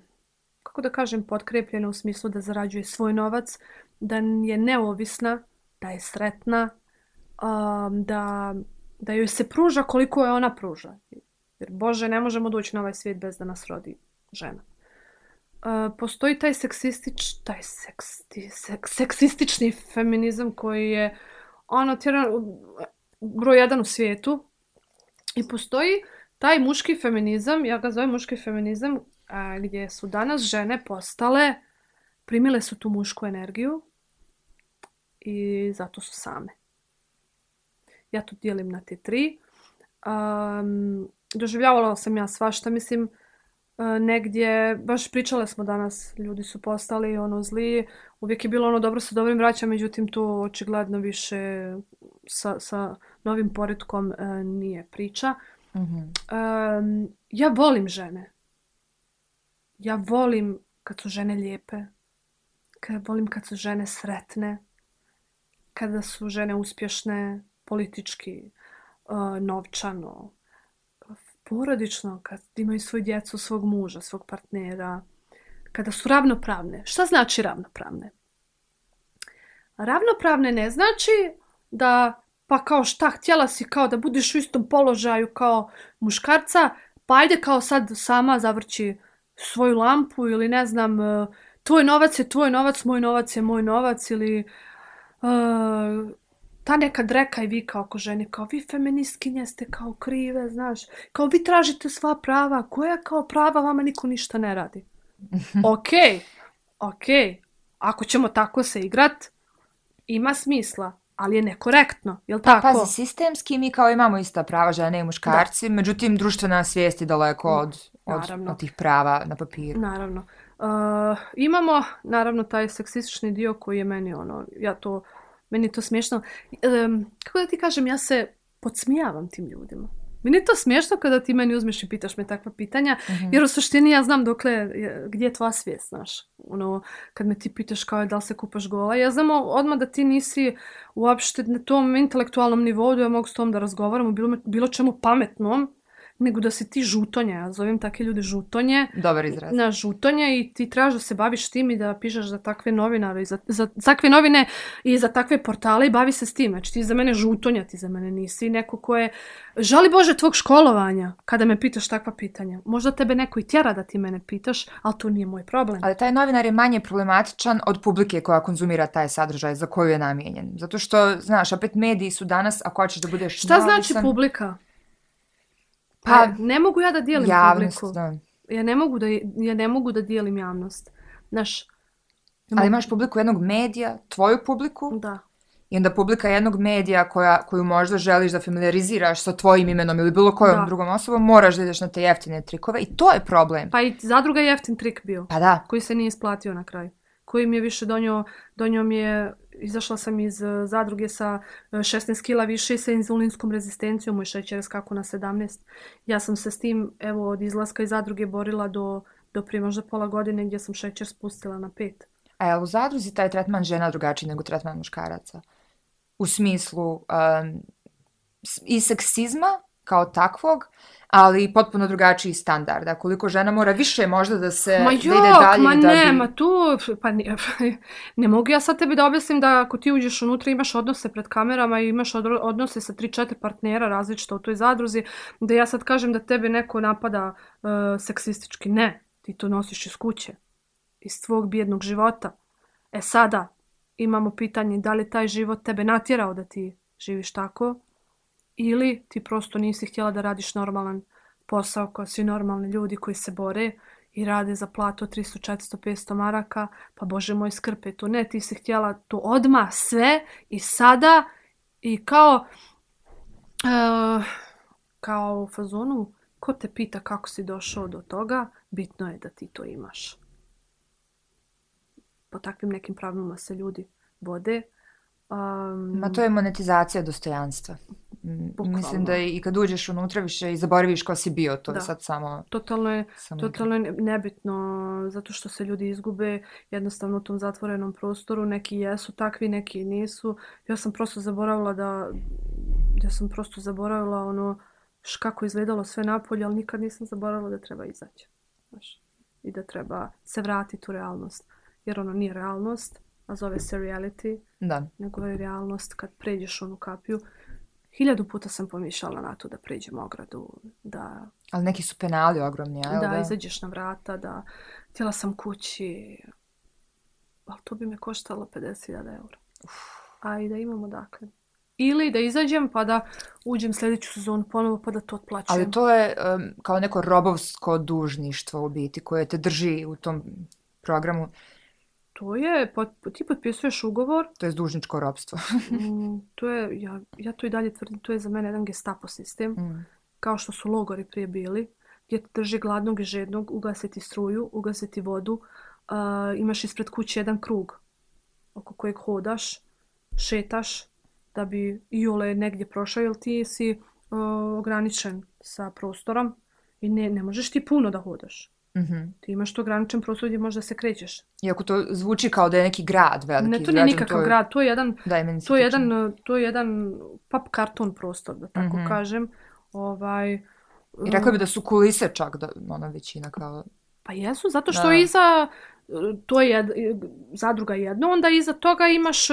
Speaker 2: kako da kažem, potkrepljena u smislu da zarađuje svoj novac, da je neovisna, da je sretna, um, da, da joj se pruža koliko je ona pruža. Jer Bože, ne možemo doći na ovaj svijet bez da nas rodi žena. Uh, postoji taj seksistič, taj seksti, sek, seksistični feminizam koji je ono tjeran, broj jedan u svijetu i postoji taj muški feminizam, ja ga zovem muški feminizam, a, gdje su danas žene postale, primile su tu mušku energiju i zato su same. Ja to dijelim na te tri. Um, doživljavala sam ja svašta, mislim, uh, negdje, baš pričale smo danas, ljudi su postali ono zli, uvijek je bilo ono dobro sa dobrim vraćama, međutim to očigledno više sa, sa novim poredkom uh, nije priča. Mm -hmm. um, ja volim žene. Ja volim kad su žene lijepe. Kad volim kad su žene sretne. Kada su žene uspješne politički, uh, novčano, porodično, kad imaju svoju djecu, svog muža, svog partnera, kada su ravnopravne. Šta znači ravnopravne? Ravnopravne ne znači da pa kao šta htjela si kao da budeš u istom položaju kao muškarca, pa ajde kao sad sama zavrći svoju lampu ili ne znam, uh, tvoj novac je tvoj novac, moj novac je moj novac ili uh, ta neka dreka i vi kao ko žene, kao vi feministkinje ste kao krive, znaš, kao vi tražite sva prava, koja kao prava vama niko ništa ne radi. Okej, okay, okej, okay. ako ćemo tako se igrat, ima smisla, ali je nekorektno, jel
Speaker 1: pa,
Speaker 2: tako?
Speaker 1: Pazi, sistemski mi kao imamo ista prava žene i muškarci, da. međutim društvena svijest je daleko od, od, od tih prava na papiru.
Speaker 2: Naravno. Uh, imamo, naravno, taj seksistični dio koji je meni, ono, ja to, meni to smiješno. Um, kako da ti kažem, ja se podsmijavam tim ljudima. Meni je to smiješno kada ti meni uzmeš i pitaš me takva pitanja, mm -hmm. jer u suštini ja znam dokle, gdje je tvoja svijest, znaš. Ono, kad me ti pitaš kao je da li se kupaš gola, ja znam odmah da ti nisi uopšte na tom intelektualnom nivou da ja mogu s tom da razgovaram o bilo, bilo čemu pametnom, nego da se ti žutonje, ja zovem takve ljude žutonje.
Speaker 1: Dobar izraz.
Speaker 2: Na žutonje i ti trebaš da se baviš tim i da pišeš za takve novinare i za, za takve novine i za takve portale i bavi se s tim. Znači ti za mene žutonja, ti za mene nisi neko ko je... Žali Bože tvog školovanja kada me pitaš takva pitanja. Možda tebe neko i tjera da ti mene pitaš, ali to nije moj problem.
Speaker 1: Ali taj novinar je manje problematičan od publike koja konzumira taj sadržaj za koju je namijenjen. Zato što, znaš, opet mediji su danas, ako hoćeš da budeš
Speaker 2: Šta znači publika? Pa, pa ne mogu ja da dijelim javnost, publiku. Da. Ja ne mogu da ja ne mogu da dijelim javnost. Znaš,
Speaker 1: Ali imaš publiku jednog medija, tvoju publiku.
Speaker 2: Da.
Speaker 1: I onda publika jednog medija koja, koju možda želiš da familiariziraš sa tvojim imenom ili bilo kojom da. drugom osobom, moraš da ideš na te jeftine trikove i to je problem.
Speaker 2: Pa i zadruga je jeftin trik bio.
Speaker 1: Pa da.
Speaker 2: Koji se nije isplatio na kraju. Koji mi je više donio, donio mi je izašla sam iz eh, zadruge sa eh, 16 kila više i sa inzulinskom rezistencijom, moj šećer je skako na 17. Ja sam se s tim, evo, od izlaska iz zadruge borila do, do prije možda pola godine gdje sam šećer spustila na 5.
Speaker 1: A je u zadruzi taj tretman žena drugačiji nego tretman muškaraca? U smislu um, i seksizma kao takvog, ali potpuno drugačiji standard. Koliko žena mora više možda da se
Speaker 2: ma jok,
Speaker 1: da ide dalje
Speaker 2: ma
Speaker 1: da
Speaker 2: ne,
Speaker 1: bi...
Speaker 2: ma tu, pa ne, ne mogu ja sad tebi da objasnim da ako ti uđeš unutra imaš odnose pred kamerama i imaš odnose sa 3-4 partnera različito u toj zadruzi, da ja sad kažem da tebe neko napada uh, seksistički. Ne, ti to nosiš iz kuće, iz tvog bijednog života. E sada, imamo pitanje da li taj život tebe natjerao da ti živiš tako, ili ti prosto nisi htjela da radiš normalan posao kao svi normalni ljudi koji se bore i rade za plato 300, 400, 500 maraka, pa bože moj skrpe to. Ne, ti si htjela to odma sve i sada i kao uh, kao u fazonu ko te pita kako si došao do toga, bitno je da ti to imaš. Po takvim nekim pravima se ljudi vode.
Speaker 1: Um, Ma to je monetizacija dostojanstva. Bukvalno. Mislim da i kad uđeš unutra više i zaboraviš ko si bio, to da. je sad samo...
Speaker 2: Totalno je, samo totalno je nebitno, zato što se ljudi izgube jednostavno u tom zatvorenom prostoru. Neki jesu takvi, neki nisu. Ja sam prosto zaboravila da... Ja sam prosto zaboravila ono kako izgledalo sve napolje, ali nikad nisam zaboravila da treba izaći. Znaš, I da treba se vratiti u realnost. Jer ono nije realnost, a zove se reality.
Speaker 1: Da.
Speaker 2: Nego je realnost kad pređeš onu kapiju. Hiljadu puta sam pomišljala na to da pređem ogradu, da...
Speaker 1: Ali neki su penali ogromni,
Speaker 2: ali da? Da, izađeš na vrata, da htjela sam kući, ali to bi me koštalo 50.000 eura. A i da imamo dakle. Ili da izađem pa da uđem sljedeću sezonu ponovo pa da to otplaćujem.
Speaker 1: Ali to je um, kao neko robovsko dužništvo u biti koje te drži u tom programu.
Speaker 2: To je, pot, ti potpisuješ ugovor.
Speaker 1: To je dužničko robstvo.
Speaker 2: mm, to je, ja, ja to i dalje tvrdim, to je za mene jedan gestapo sistem. Mm. Kao što su logori prije bili, gdje te drži gladnog i žednog, ugasiti struju, ugasiti vodu. Uh, imaš ispred kuće jedan krug oko kojeg hodaš, šetaš, da bi i ole negdje prošao, jer ti si uh, ograničen sa prostorom i ne, ne možeš ti puno da hodaš. Mm -hmm. Ti imaš to ograničen prostor gdje možda se krećeš.
Speaker 1: Iako to zvuči kao da je neki grad veliki.
Speaker 2: Ne, to nije nikakav to je... grad. To je jedan, to je jedan, to je jedan pap karton prostor, da tako mm -hmm. kažem. Ovaj,
Speaker 1: I rekao bi da su kulise čak, da ona većina kao...
Speaker 2: Pa jesu, zato što da. iza to je zadruga jedno, onda iza toga imaš,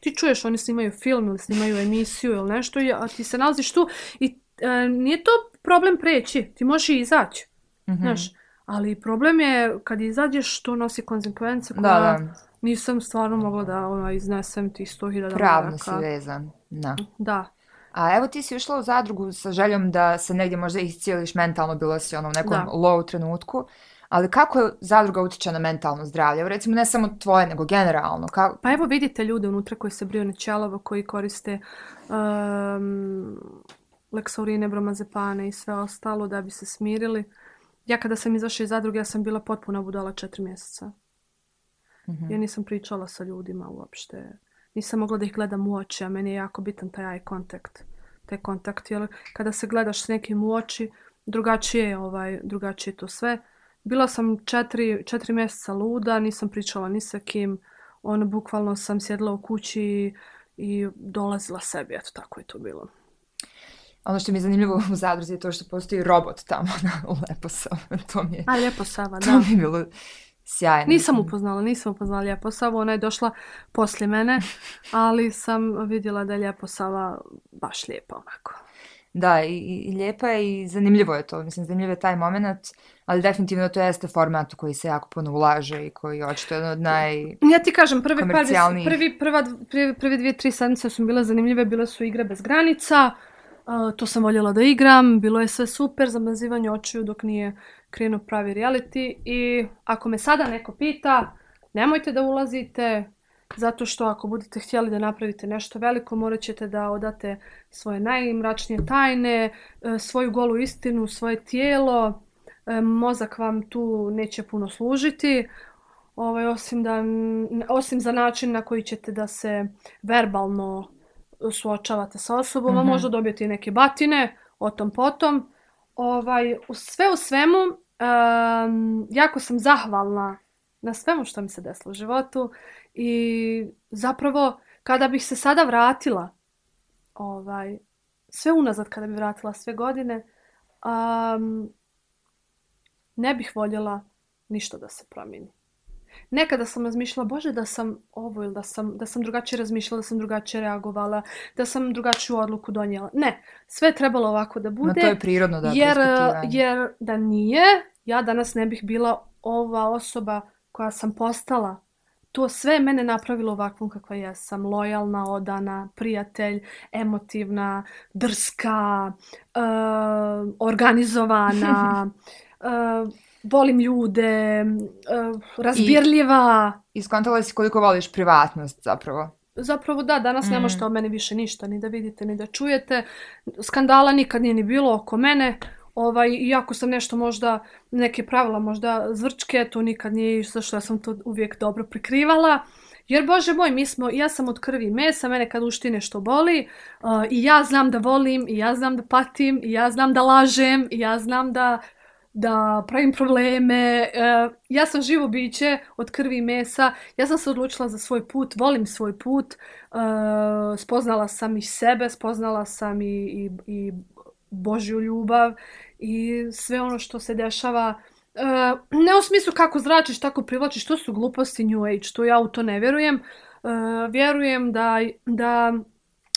Speaker 2: ti čuješ, oni snimaju film ili snimaju emisiju ili nešto, a ti se nalaziš tu i e, nije to problem preći, ti možeš i izaći, mm -hmm. znaš, ali problem je kad izađeš, to nosi konsekvence koja da, da. nisam stvarno mogla da ona, iznesem ti 100.000 maraka.
Speaker 1: Pravno si vezan, da.
Speaker 2: Da.
Speaker 1: A evo ti si ušla u zadrugu sa željom da se negdje možda iscijeliš mentalno, bilo si ono u nekom da. low trenutku. Ali kako zadruga utječe na mentalno zdravlje? Recimo ne samo tvoje, nego generalno. Kako...
Speaker 2: Pa evo vidite ljude unutra koji se briju na ćelavo, koji koriste um, leksaurine, bromazepane i sve ostalo da bi se smirili. Ja kada sam izašla iz zadruge, ja sam bila potpuno budala četiri mjeseca. Mm -hmm. Ja nisam pričala sa ljudima uopšte. Nisam mogla da ih gledam u oči, a meni je jako bitan taj eye contact. Taj kontakt, jer kada se gledaš s nekim u oči, drugačije je, ovaj, drugačije to sve. Bila sam četiri, četiri mjeseca luda, nisam pričala ni sa kim. Ono, bukvalno sam sjedla u kući i dolazila sebi. Eto, tako je to bilo.
Speaker 1: Ono što mi je zanimljivo u zadruzi je to što postoji robot tamo u Leposava. To mi je,
Speaker 2: A, Leposava,
Speaker 1: da. To mi je bilo sjajno.
Speaker 2: Nisam upoznala, nisam upoznala Ljeposavu. Ona je došla poslije mene, ali sam vidjela da je Ljeposava baš lijepa onako.
Speaker 1: Da, i, i lijepa je i zanimljivo je to. Mislim, zanimljivo je taj moment, ali definitivno to jeste format u koji se jako puno ulaže i koji je očito jedan od naj
Speaker 2: Ja ti kažem, prvi, prvi, prvi, prva, prvi, prvi dvije, tri sedmice su bile zanimljive, bile su igre bez granica, uh, to sam voljela da igram, bilo je sve super, zamazivanje očiju dok nije krenuo pravi reality i ako me sada neko pita, nemojte da ulazite, Zato što ako budete htjeli da napravite nešto veliko, morat ćete da odate svoje najmračnije tajne, e, svoju golu istinu, svoje tijelo. E, mozak vam tu neće puno služiti. Ovaj, osim, da, osim za način na koji ćete da se verbalno suočavate sa osobom, mm -hmm. možda dobijete neke batine, o tom potom. Ovaj, u sve u svemu, um, jako sam zahvalna na svemu što mi se desilo u životu i zapravo kada bih se sada vratila ovaj sve unazad kada bih vratila sve godine um, ne bih voljela ništa da se promijeni. Nekada sam razmišljala, bože, da sam ovo ili da sam, da sam drugačije razmišljala, da sam drugačije reagovala, da sam drugačiju odluku donijela. Ne, sve je trebalo ovako da bude.
Speaker 1: Ma to je prirodno da
Speaker 2: jer, jer da nije, ja danas ne bih bila ova osoba koja sam postala, to sve mene napravilo ovakvom kakva ja sam. Lojalna, odana, prijatelj, emotivna, drska, uh, organizovana, uh, volim ljude, uh, razbirljiva.
Speaker 1: I iskontala si koliko voliš privatnost zapravo.
Speaker 2: Zapravo da, danas mm. nema što o mene više ništa, ni da vidite, ni da čujete. Skandala nikad nije ni bilo oko mene ovaj, iako sam nešto možda, neke pravila možda zvrčke, to nikad nije što ja sam to uvijek dobro prikrivala. Jer, Bože moj, mi smo, ja sam od krvi mesa, mene kad ušti nešto boli, uh, i ja znam da volim, i ja znam da patim, i ja znam da lažem, i ja znam da, da pravim probleme. E, ja sam živo biće od krvi i mesa, ja sam se odlučila za svoj put, volim svoj put, uh, spoznala sam i sebe, spoznala sam i, i, i Božju ljubav i sve ono što se dešava uh, ne u smislu kako zračiš, tako privlačiš, to su gluposti New Age, to ja u to ne vjerujem. Uh, vjerujem da, da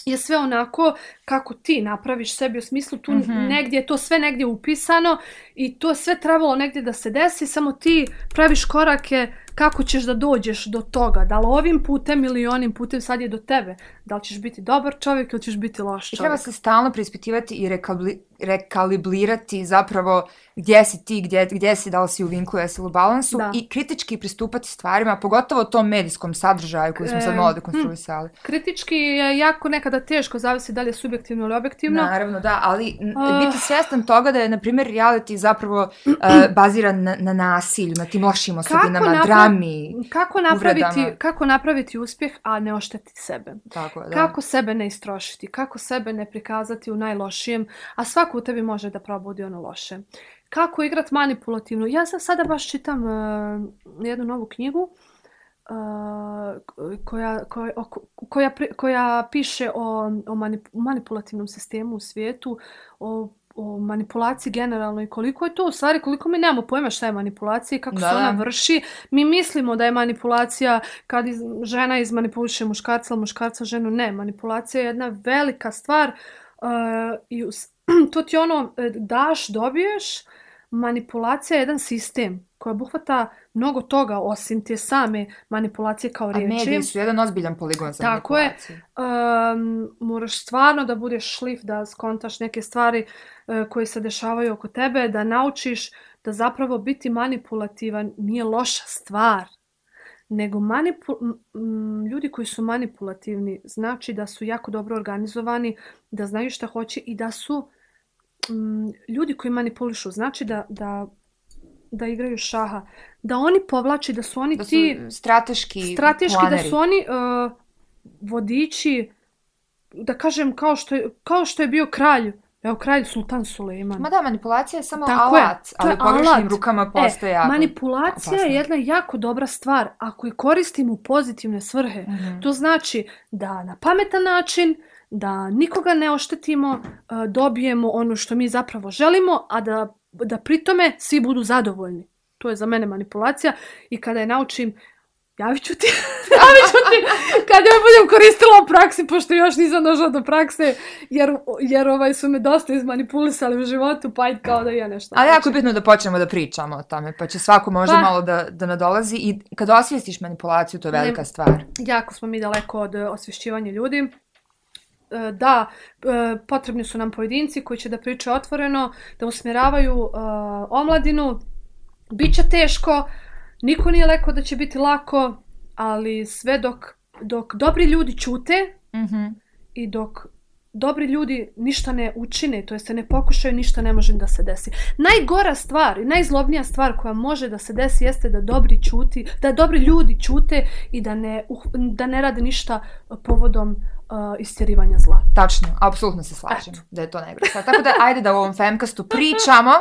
Speaker 2: je sve onako kako ti napraviš sebi u smislu tu
Speaker 1: Mhm.
Speaker 2: negdje je to sve negdje upisano i to sve trebalo negdje da se desi samo ti praviš korake kako ćeš da dođeš do toga. Da li ovim putem ili onim putem sad je do tebe. Da li ćeš biti dobar čovjek ili ćeš biti loš
Speaker 1: I
Speaker 2: čovjek.
Speaker 1: treba se stalno preispitivati i rekabli, rekalibrirati zapravo gdje si ti, gdje, gdje si, da li si u vinklu, jesi u balansu
Speaker 2: Da.
Speaker 1: i kritički pristupati stvarima, pogotovo tom medijskom sadržaju koji smo sad malo dekonstruisali.
Speaker 2: kritički je jako nekada teško zavisi da li je subjektivno ili objektivno
Speaker 1: Naravno, da, ali
Speaker 2: Ah.
Speaker 1: biti svjestan toga da je, na primjer, reality zapravo uh, baziran na, na nasilju, na tim lošim osobinama,
Speaker 2: napra-
Speaker 1: drami,
Speaker 2: kako napraviti,
Speaker 1: uvredama.
Speaker 2: kako napraviti uspjeh a ne oštetiti sebe
Speaker 1: tako da.
Speaker 2: Kako sebe ne istrošiti, kako sebe ne prikazati u najlošijem, a svako u tebi može da probudi ono loše. Kako igrat manipulativno. Ja sam sada baš čitam uh, jednu novu knjigu uh, koja, koja, koja, koja piše o, o manip- manipulativnom sistemu u svijetu, o o manipulaciji generalno i koliko je to u stvari, koliko mi nemamo pojma šta je manipulacija i kako
Speaker 1: Da,
Speaker 2: se ona vrši. Mi mislimo da je manipulacija kad iz, žena izmanipuliše muškarca ili muškarca ženu. Ne, manipulacija je jedna velika stvar uh, i to ti ono e, daš, dobiješ. Manipulacija je jedan sistem koji obuhvata mnogo toga osim te same manipulacije kao
Speaker 1: A
Speaker 2: riječi.
Speaker 1: mediji su jedan ozbiljan poligon za
Speaker 2: Tako je.
Speaker 1: manipulaciju.
Speaker 2: Um, moraš stvarno da budeš šlif, da skontaš neke stvari uh, koje se dešavaju oko tebe, da naučiš da zapravo biti manipulativan nije loša stvar. Nego manipu m- m, ljudi koji su manipulativni znači da su jako dobro organizovani, da znaju šta hoće i da su m, ljudi koji manipulišu znači da, da, da igraju šaha. Da oni povlači, da su oni
Speaker 1: Da su
Speaker 2: ti
Speaker 1: strateški,
Speaker 2: strateški
Speaker 1: planeri.
Speaker 2: da su oni uh, vodiči da kažem kao što je, kao što je bio kralj evo kralj Sultan Suleiman
Speaker 1: Ma da, manipulacija je samo
Speaker 2: Tako je,
Speaker 1: alat, ali
Speaker 2: je
Speaker 1: u pogrešnim rukama postaje
Speaker 2: e,
Speaker 1: jako
Speaker 2: manipulacija je
Speaker 1: opasno.
Speaker 2: jedna jako dobra stvar ako je koristimo u pozitivne svrhe
Speaker 1: Mhm.
Speaker 2: to znači da na pametan način da nikoga ne oštetimo uh, dobijemo ono što mi zapravo želimo a da, da pritome svi budu zadovoljni to je za mene manipulacija i kada je naučim javit ću ti, javit ću ti kada je budem koristila u praksi, pošto još nisam došla do prakse, jer, jer ovaj su me dosta izmanipulisali u životu, pa ajde kao da ja nešto.
Speaker 1: Ali jako je bitno da počnemo da pričamo o tome, pa će svako možda
Speaker 2: Pa.
Speaker 1: malo da, da nadolazi i kad osvijestiš manipulaciju, to je velika
Speaker 2: Ne-
Speaker 1: stvar.
Speaker 2: Jako smo mi daleko od e, osvješćivanja ljudi. E, Da, e, potrebni su nam pojedinci koji će da pričaju otvoreno, da usmjeravaju e, omladinu. Biće teško, niko nije rekao da će biti lako, ali sve dok, dok dobri ljudi čute,
Speaker 1: Mhm.
Speaker 2: i dok dobri ljudi ništa ne učine, to jest se ne pokušaju, ništa ne može da se desi. Najgora stvar i najzlobnija stvar koja može da se desi jeste da dobri čuti, da dobri ljudi čute i da ne, uh, da ne rade ništa povodom uh, istjerivanja zla.
Speaker 1: Tačno, apsolutno se slažem da je to stvar. Tako da, ajde da u ovom Femcastu pričamo,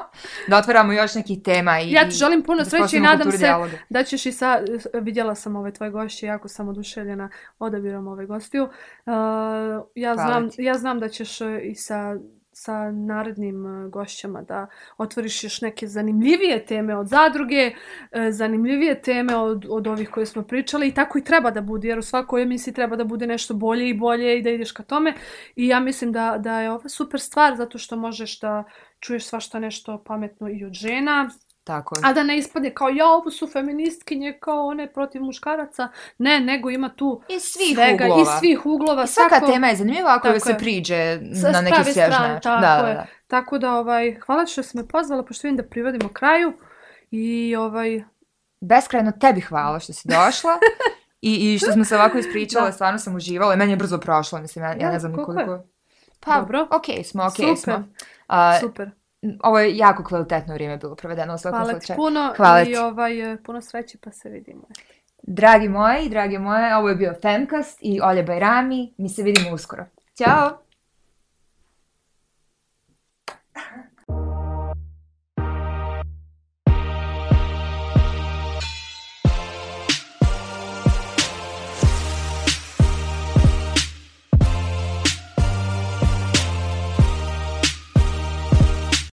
Speaker 1: da otvaramo još nekih tema i
Speaker 2: Ja ti želim puno sreće i nadam se
Speaker 1: dijaloga.
Speaker 2: da ćeš i sa, vidjela sam ove tvoje gošće, jako sam oduševljena odabirom ove gostiju. Uh, ja,
Speaker 1: Hvala
Speaker 2: znam,
Speaker 1: ti.
Speaker 2: ja znam da ćeš e, i sa sa narednim e, gošćama da otvoriš još neke zanimljivije teme od zadruge, e, zanimljivije teme od, od ovih koje smo pričali i tako i treba da bude, jer u svakoj emisiji treba da bude nešto bolje i bolje i da ideš ka tome. I ja mislim da, da je ova super stvar zato što možeš da čuješ svašta nešto pametno i od žena,
Speaker 1: Tako je.
Speaker 2: a da ne ispadne kao ja ovo su feministkinje kao one protiv muškaraca. Ne, nego ima tu
Speaker 1: Iz svih
Speaker 2: svega
Speaker 1: uglova.
Speaker 2: i svih uglova.
Speaker 1: I svaka
Speaker 2: svako-
Speaker 1: tema je zanimljiva ako joj
Speaker 2: Tako
Speaker 1: se priđe
Speaker 2: Sa-
Speaker 1: na neki
Speaker 2: prave
Speaker 1: svjež
Speaker 2: strane,
Speaker 1: način.
Speaker 2: tako
Speaker 1: Da, da, da.
Speaker 2: Tako da ovaj hvala što si me pozvala pošto vidim da privodimo kraju i ovaj
Speaker 1: Beskrajno tebi hvala što si došla. I, I što smo se ovako ispričale,
Speaker 2: Da.
Speaker 1: stvarno sam uživala i meni je brzo prošlo, mislim, ja, ja ne znam
Speaker 2: koliko je?
Speaker 1: Pa,
Speaker 2: Dobro.
Speaker 1: okej smo, okej
Speaker 2: Super.
Speaker 1: smo. A,
Speaker 2: super.
Speaker 1: Ovo je jako kvalitetno vrijeme bilo provedeno u svakom
Speaker 2: Hvala
Speaker 1: slučaju.
Speaker 2: puno
Speaker 1: Hvala
Speaker 2: i
Speaker 1: ti.
Speaker 2: ovaj e, puno sreće pa se vidimo.
Speaker 1: Dragi moji, drage moje, ovo je bio Femcast i Olja Bajrami. Mi se vidimo uskoro. Ćao!